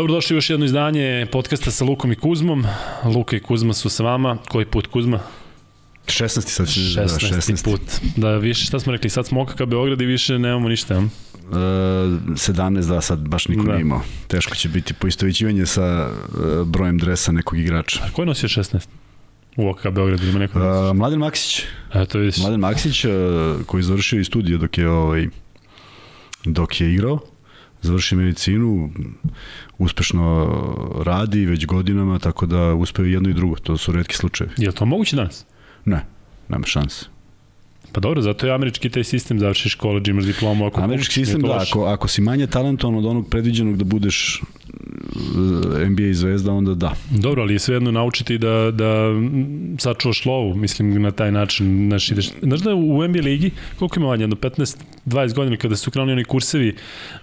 Dobrodošli u još jedno izdanje podcasta sa Lukom i Kuzmom. Luka i Kuzma su sa vama. Koji put Kuzma? 16. sad će 16. 16. put. Da, više, šta smo rekli, sad smo okaka Beograd i više nemamo ništa. Uh, 17, da, sad baš niko da. nije imao. Teško će biti poistovićivanje sa uh, brojem dresa nekog igrača. A ko je nosio 16? U OKK Beograd ima neko? Uh, Mladen Maksić. A, to je... Mladen Maksić, uh, koji je završio i studio dok je, ovaj, dok je igrao završio medicinu, uspešno radi već godinama, tako da uspeo jedno i drugo. To su redki slučajevi. Je li to moguće danas? Ne, nema šanse. Pa dobro, zato je američki taj sistem, završiš college, imaš diplomu. Ako američki sistem, da, ako, ako si manje talentovan od onog predviđenog da budeš uh, NBA zvezda, onda da. Dobro, ali je svejedno naučiti da, da sačuvaš lovu, mislim, na taj način. Znaš, ideš, znaš da u NBA ligi, koliko ima vanje, jedno 15-20 godina, kada su krenuli oni kursevi,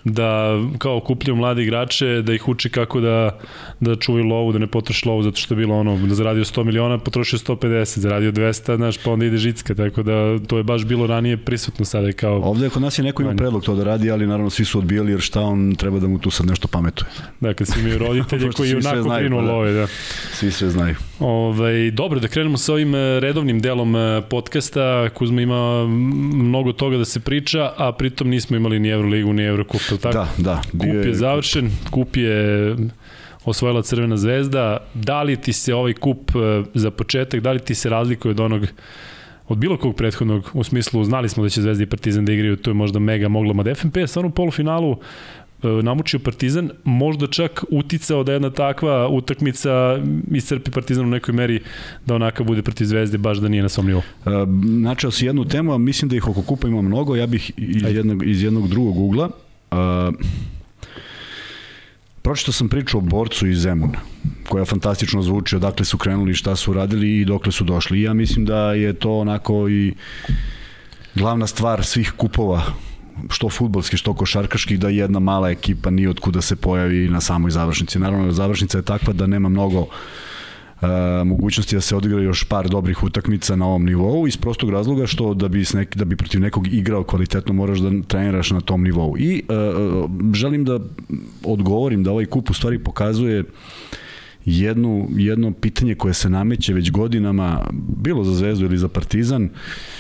da kao kupljaju mlade igrače, da ih uči kako da, da čuvaju lovu, da ne potroši lovu, zato što je bilo ono, da zaradio 100 miliona, potrošio 150, zaradio 200, znaš, pa onda ide žicka, tako da to je baš bilo ranije prisutno sada kao... Ovde kod nas je neko ima predlog to da radi, ali naravno svi su odbijali jer šta on treba da mu tu sad nešto pametuje. Dakle, svi imaju roditelje koji onako brinu pa da. love, da. Svi sve znaju. Ove, ovaj, dobro, da krenemo sa ovim eh, redovnim delom eh, podcasta. Kuzma ima mnogo toga da se priča, a pritom nismo imali ni Euroligu, ni Eurocup, tako? Da, da. Kup je, je završen, kup je osvojila Crvena zvezda. Da li ti se ovaj kup eh, za početak, da li ti se razlikuje od onog od bilo kog prethodnog, u smislu znali smo da će Zvezda i Partizan da igraju, to je možda mega moglo, mada FNP je stvarno u polufinalu e, namučio Partizan, možda čak uticao da jedna takva utakmica iscrpi Partizan u nekoj meri da onaka bude protiv Zvezde, baš da nije na svom nivou. E, načeo si jednu temu, a mislim da ih oko kupa ima mnogo, ja bih iz jednog, iz jednog drugog ugla. Uh, Pročito sam priču o borcu iz Zemuna, koja fantastično zvuči, odakle su krenuli, šta su radili i dokle su došli. I ja mislim da je to onako i glavna stvar svih kupova što futbolski, što košarkaški, da jedna mala ekipa nije od kuda se pojavi na samoj završnici. Naravno, završnica je takva da nema mnogo uh, mogućnosti da se odigra još par dobrih utakmica na ovom nivou iz prostog razloga što da bi, nek, da bi protiv nekog igrao kvalitetno moraš da treniraš na tom nivou. I e, želim da odgovorim da ovaj kup u stvari pokazuje jednu, jedno pitanje koje se nameće već godinama, bilo za Zvezdu ili za Partizan,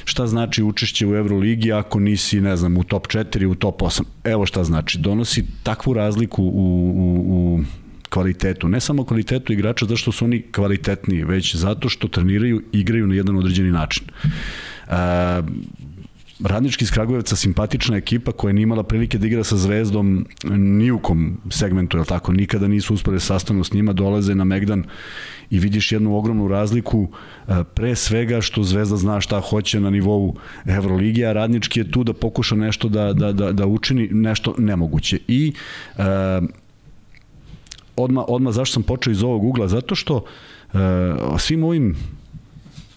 šta znači učešće u Euroligi ako nisi, ne znam, u top 4, u top 8. Evo šta znači, donosi takvu razliku u, u, u kvalitetu, ne samo kvalitetu igrača zato što su oni kvalitetniji, već zato što treniraju, igraju na jedan određeni način. E, Radnički iz Kragujevca simpatična ekipa koja nije imala prilike da igra sa Zvezdom ni u kom segmentu, je tako? Nikada nisu uspeli da sastavno s njima, dolaze na Megdan i vidiš jednu ogromnu razliku pre svega što Zvezda zna šta hoće na nivou Evrolige, a Radnički je tu da pokuša nešto da, da, da, da učini nešto nemoguće. I e, odma, odma zašto sam počeo iz ovog ugla? Zato što e, svim ovim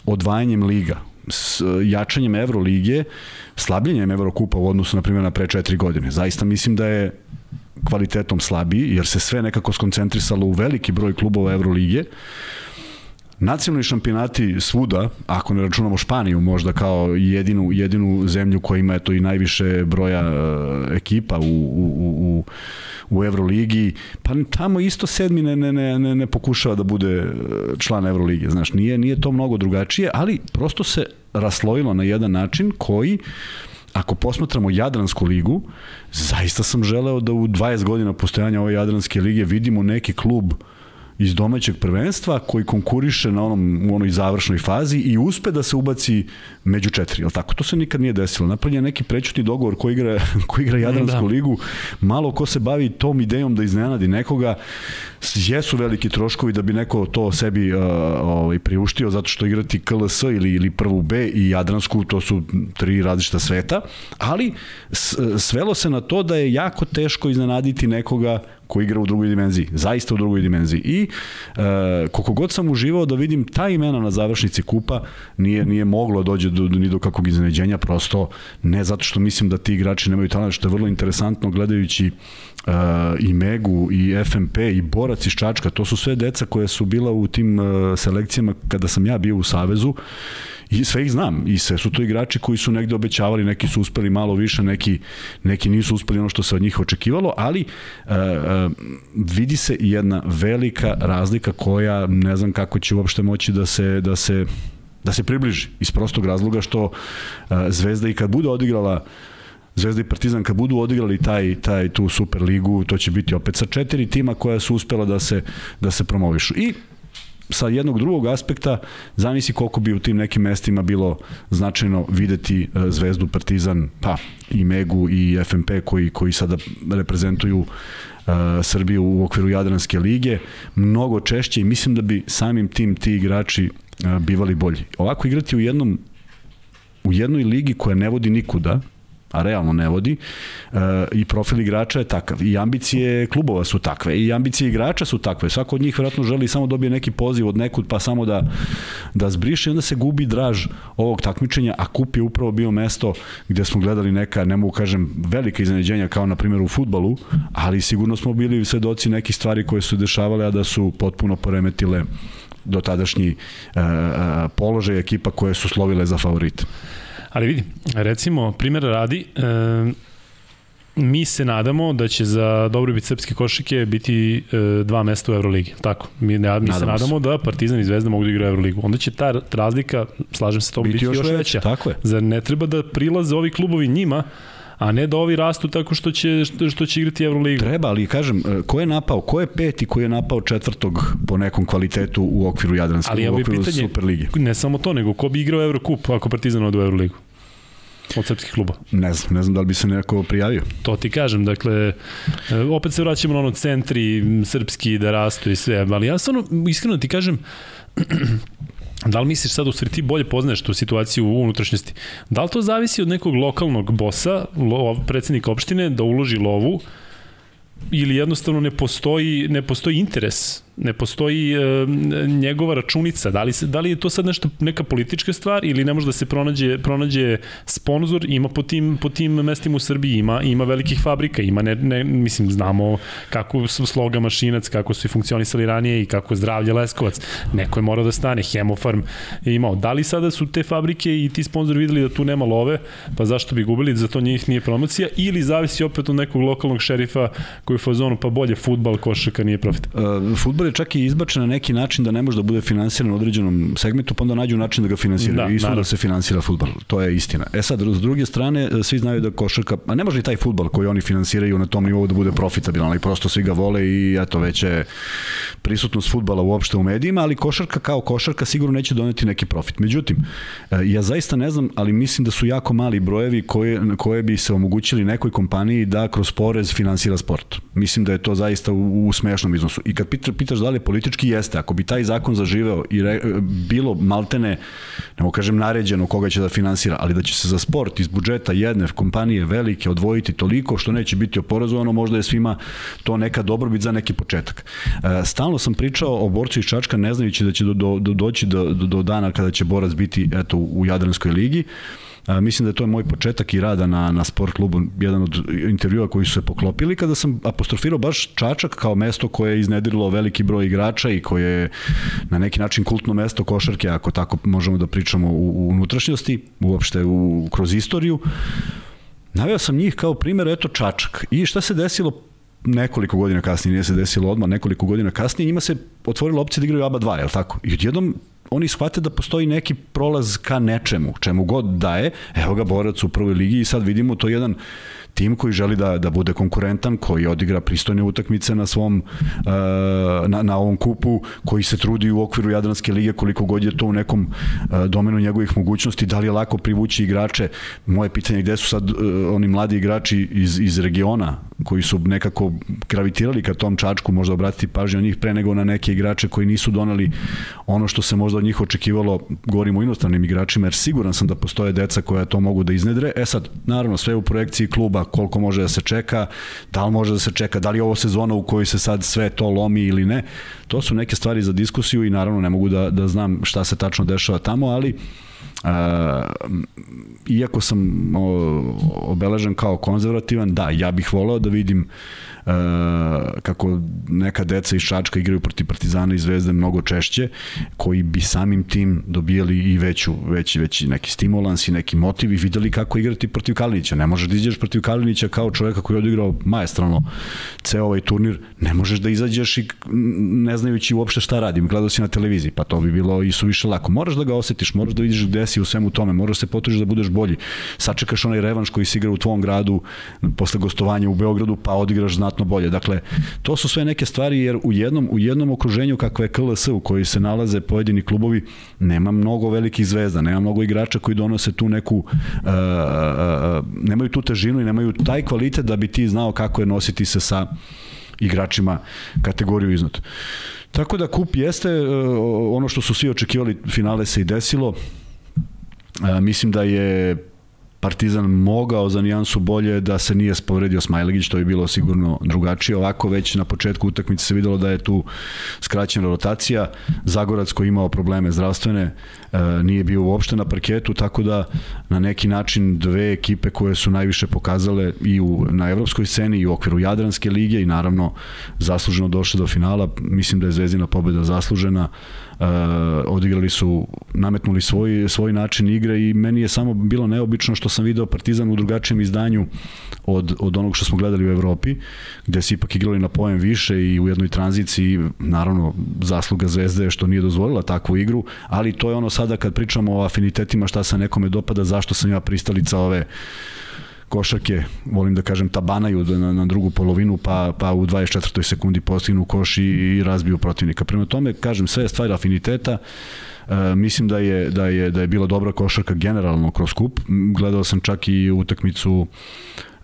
odvajanjem liga, s jačanjem Evrolige, slabljenjem Evrokupa u odnosu, na primjer, na pre četiri godine. Zaista mislim da je kvalitetom slabiji, jer se sve nekako skoncentrisalo u veliki broj klubova Evrolige. Nacionalni šampionati svuda, ako ne računamo Španiju možda kao jedinu, jedinu zemlju koja ima eto i najviše broja uh, ekipa u, u, u, u Euroligi, pa tamo isto sedmi ne, ne, ne, ne pokušava da bude e, član Evrolige, znaš, nije, nije to mnogo drugačije, ali prosto se raslojilo na jedan način koji ako posmatramo Jadransku ligu, zaista sam želeo da u 20 godina postojanja ove Jadranske lige vidimo neki klub uh, iz domaćeg prvenstva koji konkuriše na onom u onoj završnoj fazi i uspe da se ubaci među četiri, al tako? To se nikad nije desilo. Napravljen neki prećutni dogovor ko igra, ko igra Jadransku da. ligu, malo ko se bavi tom idejom da iznenadi nekoga, jesu veliki troškovi da bi neko to sebi uh, ovaj, priuštio zato što igrati KLS ili, ili prvu B i Jadransku, to su tri različita sveta, ali svelo se na to da je jako teško iznenaditi nekoga ko igra u drugoj dimenziji, zaista u drugoj dimenziji. I e, koliko god sam uživao da vidim ta imena na završnici kupa, nije, nije moglo dođe do, ni do kakvog iznenađenja, prosto ne zato što mislim da ti igrači nemaju talent, što je vrlo interesantno gledajući uh, i Megu i FMP i Borac iz Čačka, to su sve deca koje su bila u tim uh, selekcijama kada sam ja bio u Savezu I sve ih znam. I sve su to igrači koji su negde obećavali, neki su uspeli malo više, neki, neki nisu uspeli ono što se od njih očekivalo, ali uh, uh, vidi se jedna velika razlika koja ne znam kako će uopšte moći da se, da se da se približi. Iz prostog razloga što uh, Zvezda i kad bude odigrala Zvezda i Partizan kad budu odigrali taj, taj tu Super ligu, to će biti opet sa četiri tima koja su uspela da se, da se promovišu. I sa jednog drugog aspekta zamisli koliko bi u tim nekim mestima bilo značajno videti e, Zvezdu, Partizan, pa i Megu i FMP koji, koji sada reprezentuju uh, Srbiju u okviru Jadranske lige mnogo češće i mislim da bi samim tim ti igrači uh, bivali bolji. Ovako igrati u jednom u jednoj ligi koja ne vodi nikuda, a realno ne vodi, e, i profil igrača je takav, i ambicije klubova su takve, i ambicije igrača su takve, svako od njih vjerojatno želi samo dobije neki poziv od nekud, pa samo da, da zbriše, i onda se gubi draž ovog takmičenja, a kup je upravo bio mesto gde smo gledali neka, ne mogu kažem, velika iznenađenja, kao na primjer u futbalu, ali sigurno smo bili svedoci nekih stvari koje su dešavale, a da su potpuno poremetile do tadašnji uh, položaj ekipa koje su slovile za favorite. Ali vidi, recimo, primjer radi, e, mi se nadamo da će za dobrobit srpske košike biti e, dva mesta u Euroligi. Tako, mi, ne, mi nadamo se nadamo se. da Partizan i Zvezda mogu da igraju Euroligu. Onda će ta razlika, slažem se to, biti, biti još, još veća. Tako je. Zar ne treba da prilaze ovi klubovi njima, a ne da ovi rastu tako što će, što će igrati Euroligu. Treba, ali kažem, e, ko je napao, ko je peti ko je napao četvrtog po nekom kvalitetu u okviru Jadranske, ali u okviru pitanje, Superlige? Ne samo to, nego ko bi igrao Eurocup ako Partizan ode u Euroligu? od srpskih kluba? Ne znam, ne znam da li bi se neko prijavio. To ti kažem, dakle, e, opet se vraćamo na ono centri srpski da rastu i sve, ali ja stvarno, iskreno ti kažem, Da li misliš sad u stvari ti bolje poznaješ tu situaciju u unutrašnjosti? Da li to zavisi od nekog lokalnog bosa, lo, predsednika opštine, da uloži lovu ili jednostavno ne postoji, ne postoji interes ne postoji e, njegova računica. Da li, se, da li je to sad nešto, neka politička stvar ili ne može da se pronađe, pronađe sponsor, ima po tim, po tim mestima u Srbiji, ima, ima velikih fabrika, ima, ne, ne, mislim, znamo kako su sloga mašinac, kako su i funkcionisali ranije i kako zdravlje Leskovac. Neko je morao da stane, Hemofarm je imao. Da li sada su te fabrike i ti sponzori videli da tu nema love, pa zašto bi gubili, za to njih nije promocija, ili zavisi opet od nekog lokalnog šerifa koji je u fazonu, pa bolje futbal, košaka nije profit. Futbal je čak i izbačen na neki način da ne može da bude finansiran u određenom segmentu, pa onda nađu način da ga finansiraju. Da, Isto da se finansira futbal. To je istina. E sad, s druge strane, svi znaju da košarka, a ne može i taj futbal koji oni finansiraju na tom nivou da bude profitabilan, ali prosto svi ga vole i eto, već je prisutnost futbala uopšte u medijima, ali košarka kao košarka sigurno neće doneti neki profit. Međutim, e, ja zaista ne znam, ali mislim da su jako mali brojevi koje, koje bi se omogućili nekoj kompaniji da kroz porez finansira sport. Mislim da je to zaista u, u smešnom iznosu. I kad pitaš da li politički jeste. Ako bi taj zakon zaživeo i re, bilo maltene, ne mogu kažem naređeno koga će da finansira, ali da će se za sport iz budžeta jedne kompanije velike odvojiti toliko što neće biti oporezovano, možda je svima to neka dobrobit za neki početak. E, stalno sam pričao o borcu iz Čačka ne znajući da će do, do, do, doći do, do, do dana kada će borac biti eto, u Jadranskoj ligi. A, mislim da je to moj početak i rada na, na sport klubu, jedan od intervjua koji su se poklopili, kada sam apostrofirao baš Čačak kao mesto koje je iznedirilo veliki broj igrača i koje je na neki način kultno mesto košarke, ako tako možemo da pričamo u, u unutrašnjosti, uopšte u, kroz istoriju. Naveo sam njih kao primjer, eto Čačak. I šta se desilo nekoliko godina kasnije, nije se desilo odmah, nekoliko godina kasnije, njima se otvorila opcija da igraju ABA 2, je li tako? I odjednom oni shvate da postoji neki prolaz ka nečemu, čemu god daje, evo ga borac u prvoj ligi i sad vidimo to jedan tim koji želi da, da bude konkurentan, koji odigra pristojne utakmice na svom uh, na, na ovom kupu, koji se trudi u okviru Jadranske lige koliko god je to u nekom uh, domenu njegovih mogućnosti, da li je lako privući igrače. Moje pitanje je gde su sad uh, oni mladi igrači iz, iz regiona koji su nekako gravitirali ka tom čačku, možda obratiti pažnju na njih pre nego na neke igrače koji nisu donali ono što se možda od njih očekivalo, govorimo o inostranim igračima, jer siguran sam da postoje deca koja to mogu da iznedre. E sad, naravno, sve u projekciji kluba, koliko može da se čeka, da li može da se čeka, da li je ovo sezona u kojoj se sad sve to lomi ili ne. To su neke stvari za diskusiju i naravno ne mogu da, da znam šta se tačno dešava tamo, ali iako sam obeležen kao konzervativan, da, ja bih volao da vidim uh, kako neka deca iz Čačka igraju protiv Partizana i Zvezde mnogo češće, koji bi samim tim dobijali i veću, veći, veći neki stimulans i neki motiv i videli kako igrati protiv Kalinića. Ne možeš da izađeš protiv Kalinića kao čoveka koji je odigrao majestralno ceo ovaj turnir, ne možeš da izađeš i ne znajući uopšte šta radim, gledao si na televiziji, pa to bi bilo i suviše lako. Moraš da ga osetiš, moraš da vidiš gde si u svemu tome, moraš da se potružiš da budeš bolji. Sačekaš onaj revanš koji si igra u tvom gradu posle gostovanja u Beogradu, pa odigraš znatno bolje. Dakle, to su sve neke stvari jer u jednom, u jednom okruženju kakve je KLS u kojoj se nalaze pojedini klubovi, nema mnogo velikih zvezda, nema mnogo igrača koji donose tu neku, uh, uh, nemaju tu težinu i nemaju taj kvalitet da bi ti znao kako je nositi se sa igračima kategoriju iznad. Tako da kup jeste ono što su svi očekivali, finale se i desilo. Mislim da je Partizan mogao za nijansu bolje da se nije povredio Smajlegić, to je bilo sigurno drugačije. Ovako već na početku utakmice se videlo da je tu skraćena rotacija. Zagorac koji imao probleme zdravstvene e, nije bio uopšte na parketu, tako da na neki način dve ekipe koje su najviše pokazale i u, na evropskoj sceni i u okviru Jadranske lige i naravno zasluženo došle do finala. Mislim da je Zvezdina pobeda zaslužena odigrali su, nametnuli svoj, svoj način igre i meni je samo bilo neobično što sam video Partizan u drugačijem izdanju od, od onog što smo gledali u Evropi, gde se ipak igrali na pojem više i u jednoj tranziciji, naravno zasluga Zvezde što nije dozvolila takvu igru, ali to je ono sada kad pričamo o afinitetima šta se nekome dopada, zašto sam ja pristalica ove košarke, volim da kažem, tabanaju na, na drugu polovinu, pa, pa u 24. sekundi postignu koš i, i razbiju protivnika. Prema tome, kažem, sve je stvar afiniteta, E, mislim da je, da, je, da je bila dobra košarka generalno kroz kup. Gledao sam čak i utakmicu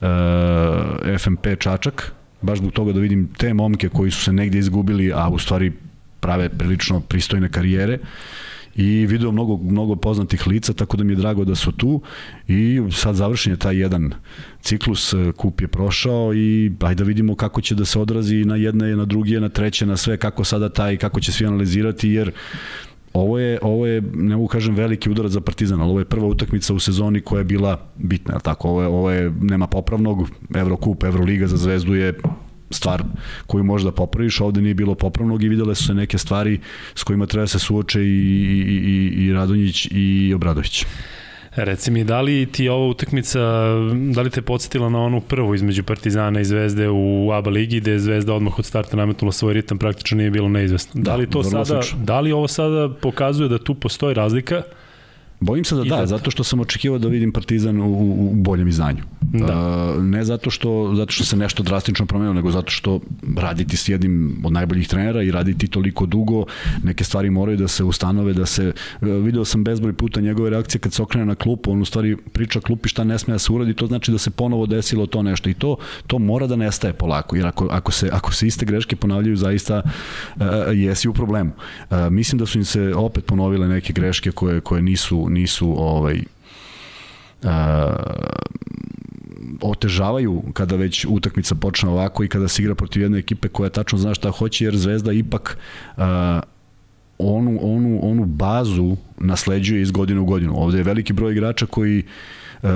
e, FMP Čačak, baš zbog toga da vidim te momke koji su se negdje izgubili, a u stvari prave prilično pristojne karijere i video mnogo, mnogo poznatih lica, tako da mi je drago da su tu i sad završen je taj jedan ciklus, e, kup je prošao i ajde da vidimo kako će da se odrazi na jedne, na druge, na treće, na sve, kako sada taj, kako će svi analizirati, jer ovo je, ovo je, ne mogu kažem, veliki udarac za Partizan, ali ovo je prva utakmica u sezoni koja je bila bitna, tako? Ovo je, ovo je, nema popravnog, Evrokup, Evroliga za Zvezdu je stvar koju možeš da popraviš, ovde nije bilo popravnog i videle su se neke stvari s kojima treba da se suoče i, i, i, i Radonjić i Obradović. Reci mi, da li ti ova utakmica, da li te podsjetila na onu prvu između Partizana i Zvezde u ABA ligi, gde je Zvezda odmah od starta nametnula svoj ritam, praktično nije bilo neizvestno. Da, da li to sada, da li ovo sada pokazuje da tu postoji razlika? Bojim se da da, da, zato što sam očekivao da vidim Partizan u, u boljem izdanju. Da. Uh, ne zato što, zato što se nešto drastično promenilo, nego zato što raditi s jednim od najboljih trenera i raditi toliko dugo, neke stvari moraju da se ustanove, da se, uh, video sam bezbroj puta njegove reakcije kad se okrene na klupu, on u stvari priča klupi šta ne sme da se uradi, to znači da se ponovo desilo to nešto i to, to mora da nestaje polako, jer ako, ako, se, ako se iste greške ponavljaju, zaista uh, jesi u problemu. Uh, mislim da su im se opet ponovile neke greške koje, koje nisu, nisu ovaj, uh, otežavaju kada već utakmica počne ovako i kada se igra protiv jedne ekipe koja tačno zna šta hoće, jer Zvezda ipak uh, onu, onu, onu bazu nasleđuje iz godine u godinu. Ovde je veliki broj igrača koji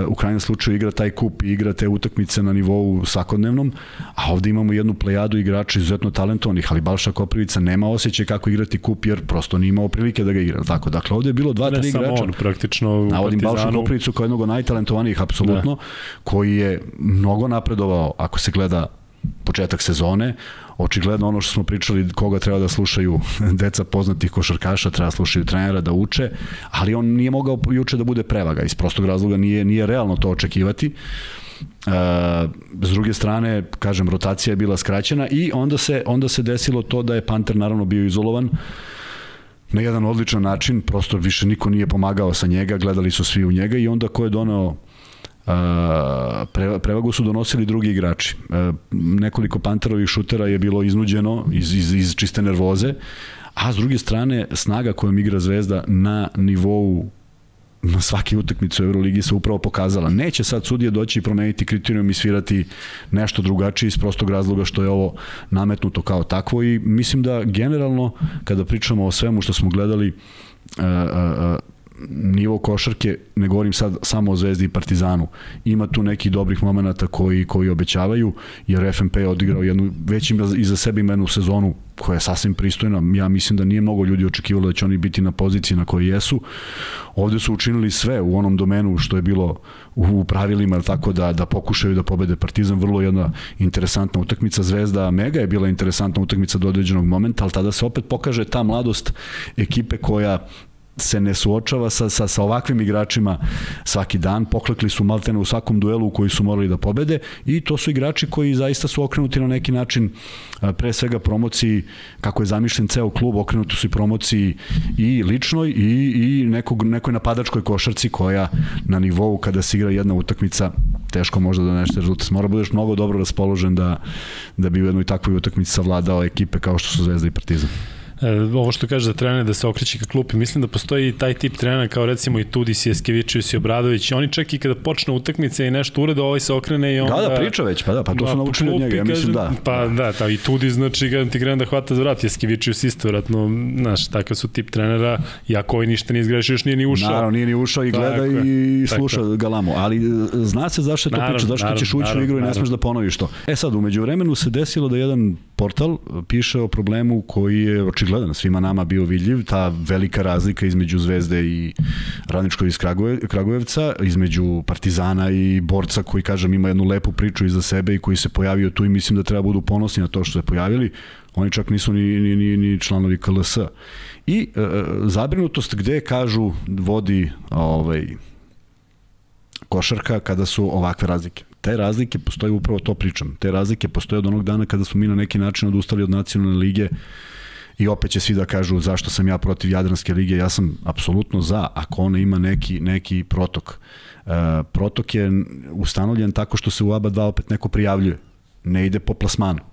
u krajnjem slučaju igra taj kup i igra te utakmice na nivou svakodnevnom, a ovde imamo jednu plejadu igrača izuzetno talentovanih, ali Balša Koprivica nema osjećaj kako igrati kup jer prosto nije imao prilike da ga igra. Tako, dakle, ovde je bilo dva, tri igrača. on, praktično u Navodim Balša Koprivicu kao jednog od najtalentovanijih, apsolutno, da. koji je mnogo napredovao, ako se gleda početak sezone, očigledno ono što smo pričali koga treba da slušaju deca poznatih košarkaša, treba da slušaju trenera da uče, ali on nije mogao juče da bude prevaga, iz prostog razloga nije, nije realno to očekivati. Uh, s druge strane, kažem, rotacija je bila skraćena i onda se, onda se desilo to da je Panter naravno bio izolovan na jedan odličan način, prosto više niko nije pomagao sa njega, gledali su svi u njega i onda ko je donao pre, prevagu su donosili drugi igrači. Nekoliko Panterovih šutera je bilo iznuđeno iz, iz, iz čiste nervoze, a s druge strane snaga kojom igra Zvezda na nivou na svaki utakmicu Euroligi se upravo pokazala. Neće sad sudije doći i promeniti kriterijum i svirati nešto drugačije iz prostog razloga što je ovo nametnuto kao takvo i mislim da generalno kada pričamo o svemu što smo gledali nivo košarke, ne govorim sad samo o Zvezdi i Partizanu, ima tu nekih dobrih momenata koji, koji obećavaju, jer FNP je odigrao jednu, već ima iza sebe ima jednu sezonu koja je sasvim pristojna. Ja mislim da nije mnogo ljudi očekivalo da će oni biti na poziciji na kojoj jesu. Ovde su učinili sve u onom domenu što je bilo u pravilima, tako da, da pokušaju da pobede Partizan. Vrlo jedna interesantna utakmica. Zvezda Mega je bila interesantna utakmica do određenog momenta, ali tada se opet pokaže ta mladost ekipe koja se ne suočava sa, sa, sa ovakvim igračima svaki dan, poklekli su maltene u svakom duelu u koji su morali da pobede i to su igrači koji zaista su okrenuti na neki način pre svega promociji kako je zamišljen ceo klub, okrenuti su i promociji i ličnoj i, i nekog, nekoj napadačkoj košarci koja na nivou kada se igra jedna utakmica teško možda da nešto rezultat. Mora da budeš mnogo dobro raspoložen da, da bi u jednoj takvoj utakmici savladao ekipe kao što su Zvezda i Partizan. E, ovo što kaže za trener da se okreće ka klupi, mislim da postoji taj tip trenera kao recimo i Tudis, Jeskevičius i Obradović, oni čak i kada počne utakmice i nešto urede, ovaj se okrene i onda... Da, da, priča već, pa da, pa to su naučili od njega, ja mislim da. Pa da, ta, i Tudis, znači kada ti krene da hvata za vrat, Jeskevičius isto, vratno, znaš, takav su tip trenera, iako ovaj ništa nije izgrešio, još nije ni ušao. Naravno, nije ni ušao i gleda tako, i sluša tako. galamu, ali e, zna se zašto je to naravno, priča, zašto naravno, ćeš ući u igru i ne smeš da ponoviš to. E sad, umeđu vremenu se desilo da jedan portal piše o problemu koji je očigledan svima nama bio vidljiv, ta velika razlika između Zvezde i Radničkog iz Kragujevca, između Partizana i Borca koji, kažem, ima jednu lepu priču iza sebe i koji se pojavio tu i mislim da treba budu ponosni na to što se pojavili. Oni čak nisu ni, ni, ni, ni članovi KLS. I e, e, zabrinutost gde, kažu, vodi ovaj, košarka kada su ovakve razlike te razlike postoje upravo to pričam. Te razlike postoje od onog dana kada smo mi na neki način odustali od nacionalne lige i opet će svi da kažu zašto sam ja protiv Jadranske lige, ja sam apsolutno za ako ona ima neki, neki protok. E, protok je ustanovljen tako što se u ABA 2 opet neko prijavljuje, ne ide po plasmanu.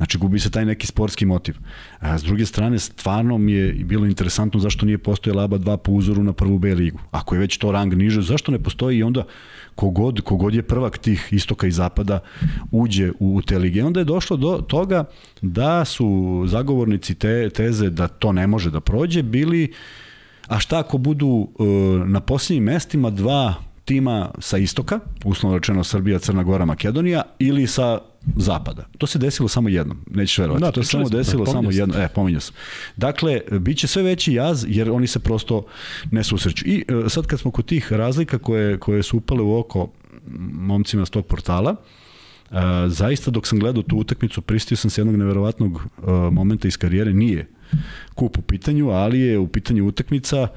Znači, gubi se taj neki sportski motiv. A s druge strane, stvarno mi je bilo interesantno zašto nije postojala ABA 2 po uzoru na prvu B ligu. Ako je već to rang niže, zašto ne postoji i onda kogod, kogod je prvak tih istoka i zapada uđe u te lige. Onda je došlo do toga da su zagovornici te teze da to ne može da prođe bili a šta ako budu e, na posljednjim mestima dva tima sa istoka, uslovno rečeno Srbija, Crna Gora, Makedonija, ili sa zapada. To se desilo samo jednom, nećeš verovati. Da, to se samo desilo da, samo jednom, e, pominjao sam. Dakle, bit će sve veći jaz, jer oni se prosto ne susreću. I e, sad kad smo kod tih razlika koje, koje su upale u oko momcima s tog portala, Uh, zaista dok sam gledao tu utakmicu pristio sam se jednog neverovatnog uh, momenta iz karijere, nije kup u pitanju, ali je u pitanju utakmica uh,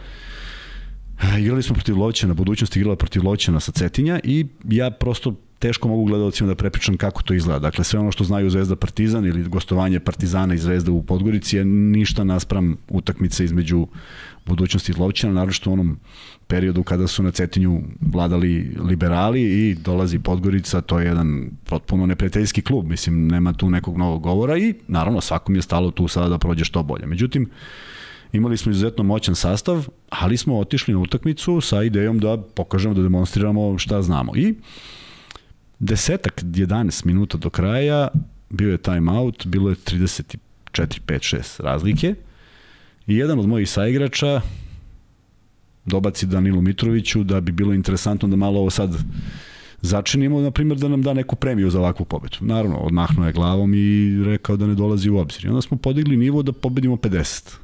igrali smo protiv Lovćena, budućnost igrala protiv Lovćena sa Cetinja i ja prosto teško mogu gledalcima da prepričam kako to izgleda. Dakle, sve ono što znaju Zvezda Partizan ili gostovanje Partizana i Zvezda u Podgorici je ništa naspram utakmice između budućnosti i Lovćina, naročito u onom periodu kada su na Cetinju vladali liberali i dolazi Podgorica, to je jedan potpuno neprijateljski klub, mislim, nema tu nekog novog govora i naravno svakom je stalo tu sada da prođe što bolje. Međutim, imali smo izuzetno moćan sastav, ali smo otišli na utakmicu sa idejom da pokažemo, da demonstriramo šta znamo. I desetak, 11 minuta do kraja, bio je time out, bilo je 34, 5, 6 razlike i jedan od mojih saigrača dobaci Danilu Mitroviću da bi bilo interesantno da malo ovo sad začinimo, na primjer, da nam da neku premiju za ovakvu pobedu. Naravno, odmahnuo je glavom i rekao da ne dolazi u obzir. I onda smo podigli nivo da pobedimo 50.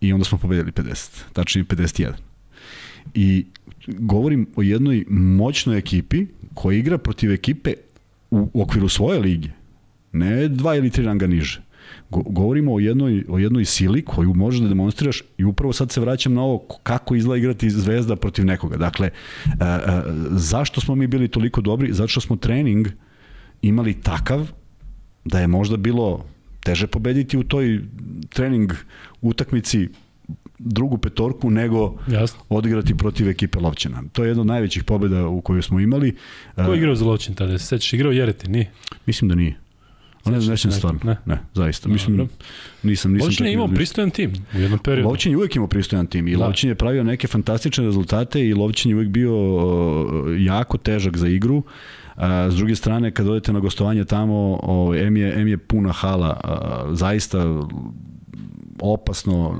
I onda smo pobedili 50, tačnije 51. I govorim o jednoj moćnoj ekipi koja igra protiv ekipe u, u okviru svoje lige. Ne dva ili tri ranga niže. Go, govorimo o jednoj, o jednoj sili koju možeš da demonstriraš i upravo sad se vraćam na ovo kako izgleda igrati zvezda protiv nekoga. Dakle, a, e, a, e, zašto smo mi bili toliko dobri? Zato što smo trening imali takav da je možda bilo teže pobediti u toj trening utakmici drugu petorku nego Jasno. odigrati protiv ekipe Lovćena. To je jedna od najvećih pobeda u kojoj smo imali. Ko je igrao za Lovćen tada? Se sećaš, igrao Jereti, nije? Mislim da nije. A ne, ne stvarno. Ne, ne zaista. Mislim, Dobro. nisam, nisam Lovćen je imao pristojan tim u jednom periodu. Lovćen je uvek imao pristojan tim i da. Je pravio neke fantastične rezultate i Lovćen je uvek bio jako težak za igru. A, s druge strane, kad odete na gostovanje tamo, o, M, je, M je puna hala, a, zaista opasno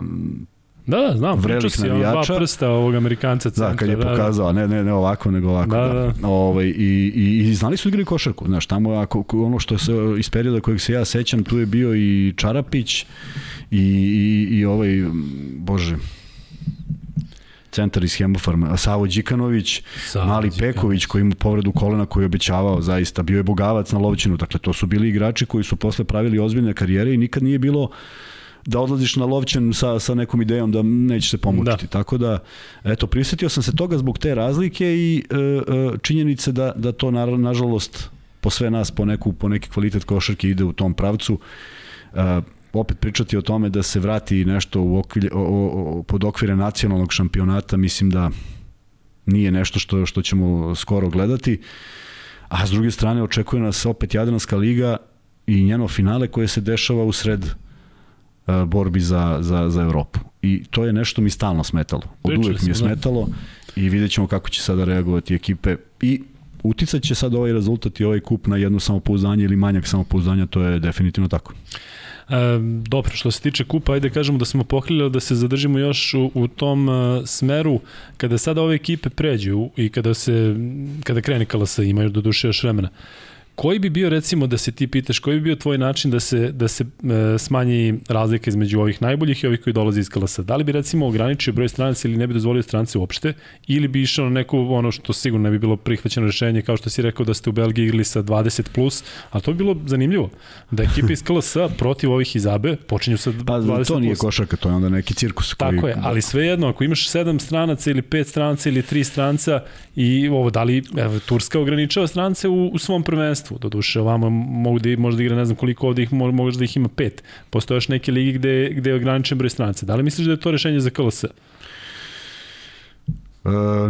Da, da, znam, Vrelik si navijača. dva prsta ovog Amerikanca centra. Da, kad je da, pokazao, ne, ne, ne ovako, nego ovako. Da, Da, da. da. Ovaj, i, i, I znali su da igrali košarku, znaš, tamo ako, ono što se iz perioda kojeg se ja sećam, tu je bio i Čarapić i, i, i ovaj, bože, centar iz Hemofarma, Savo Đikanović, Savo Mali Đikanović. Peković koji ima povredu kolena koji je obećavao zaista, bio je bogavac na Lovćinu, dakle to su bili igrači koji su posle pravili ozbiljne karijere i nikad nije bilo da odlaziš na Lovćen sa, sa nekom idejom da neće se pomučiti. Da. Tako da, eto, prisetio sam se toga zbog te razlike i e, e, činjenice da, da to, na, nažalost, po sve nas, po, neku, po neki kvalitet košarke ide u tom pravcu. E, opet pričati o tome da se vrati nešto u okvilje, o, o, pod okvire nacionalnog šampionata, mislim da nije nešto što, što ćemo skoro gledati. A s druge strane očekuje nas opet Jadranska liga i njeno finale koje se dešava u sred uh, borbi za, za, za Evropu. I to je nešto mi stalno smetalo. Od Pričali uvek mi je da. smetalo i vidjet ćemo kako će sada reagovati ekipe i uticat će sad ovaj rezultat i ovaj kup na jedno samopouzdanje ili manjak samopouzdanja, to je definitivno tako. E, dobro, što se tiče kupa, ajde kažemo da smo pokrili da se zadržimo još u, u tom uh, smeru kada sada ove ekipe pređu i kada se kada krene KLS imaju do duše još vremena. Koji bi bio recimo da se ti pitaš koji bi bio tvoj način da se da se e, smanji razlika između ovih najboljih i ovih koji dolaze iz KLS? Da li bi recimo ograničio broj stranaca ili ne bi dozvolio strance uopšte ili bi išao na neku ono što sigurno ne bi bilo prihvaćeno rešenje kao što si rekao da ste u Belgiji igrali sa 20 plus, a to bi bilo zanimljivo. Da ekipe iz KLS protiv ovih iz ABE počinju sa 20 Pa to nije plus. košarka, to je onda neki cirkus. Koji, Tako je, ali svejedno, ako imaš sedam stranaca ili pet stranaca ili tri stranca i ovo, da li evo, Turska ograničava strance u, u svom prvenstvu, do duše, ovamo mogu da, možda igra ne znam koliko ovde ih, mo- možda ih ima pet. Postoje još neke ligi gde, gde je ograničen broj stranaca. Da li misliš da je to rešenje za KLS? E,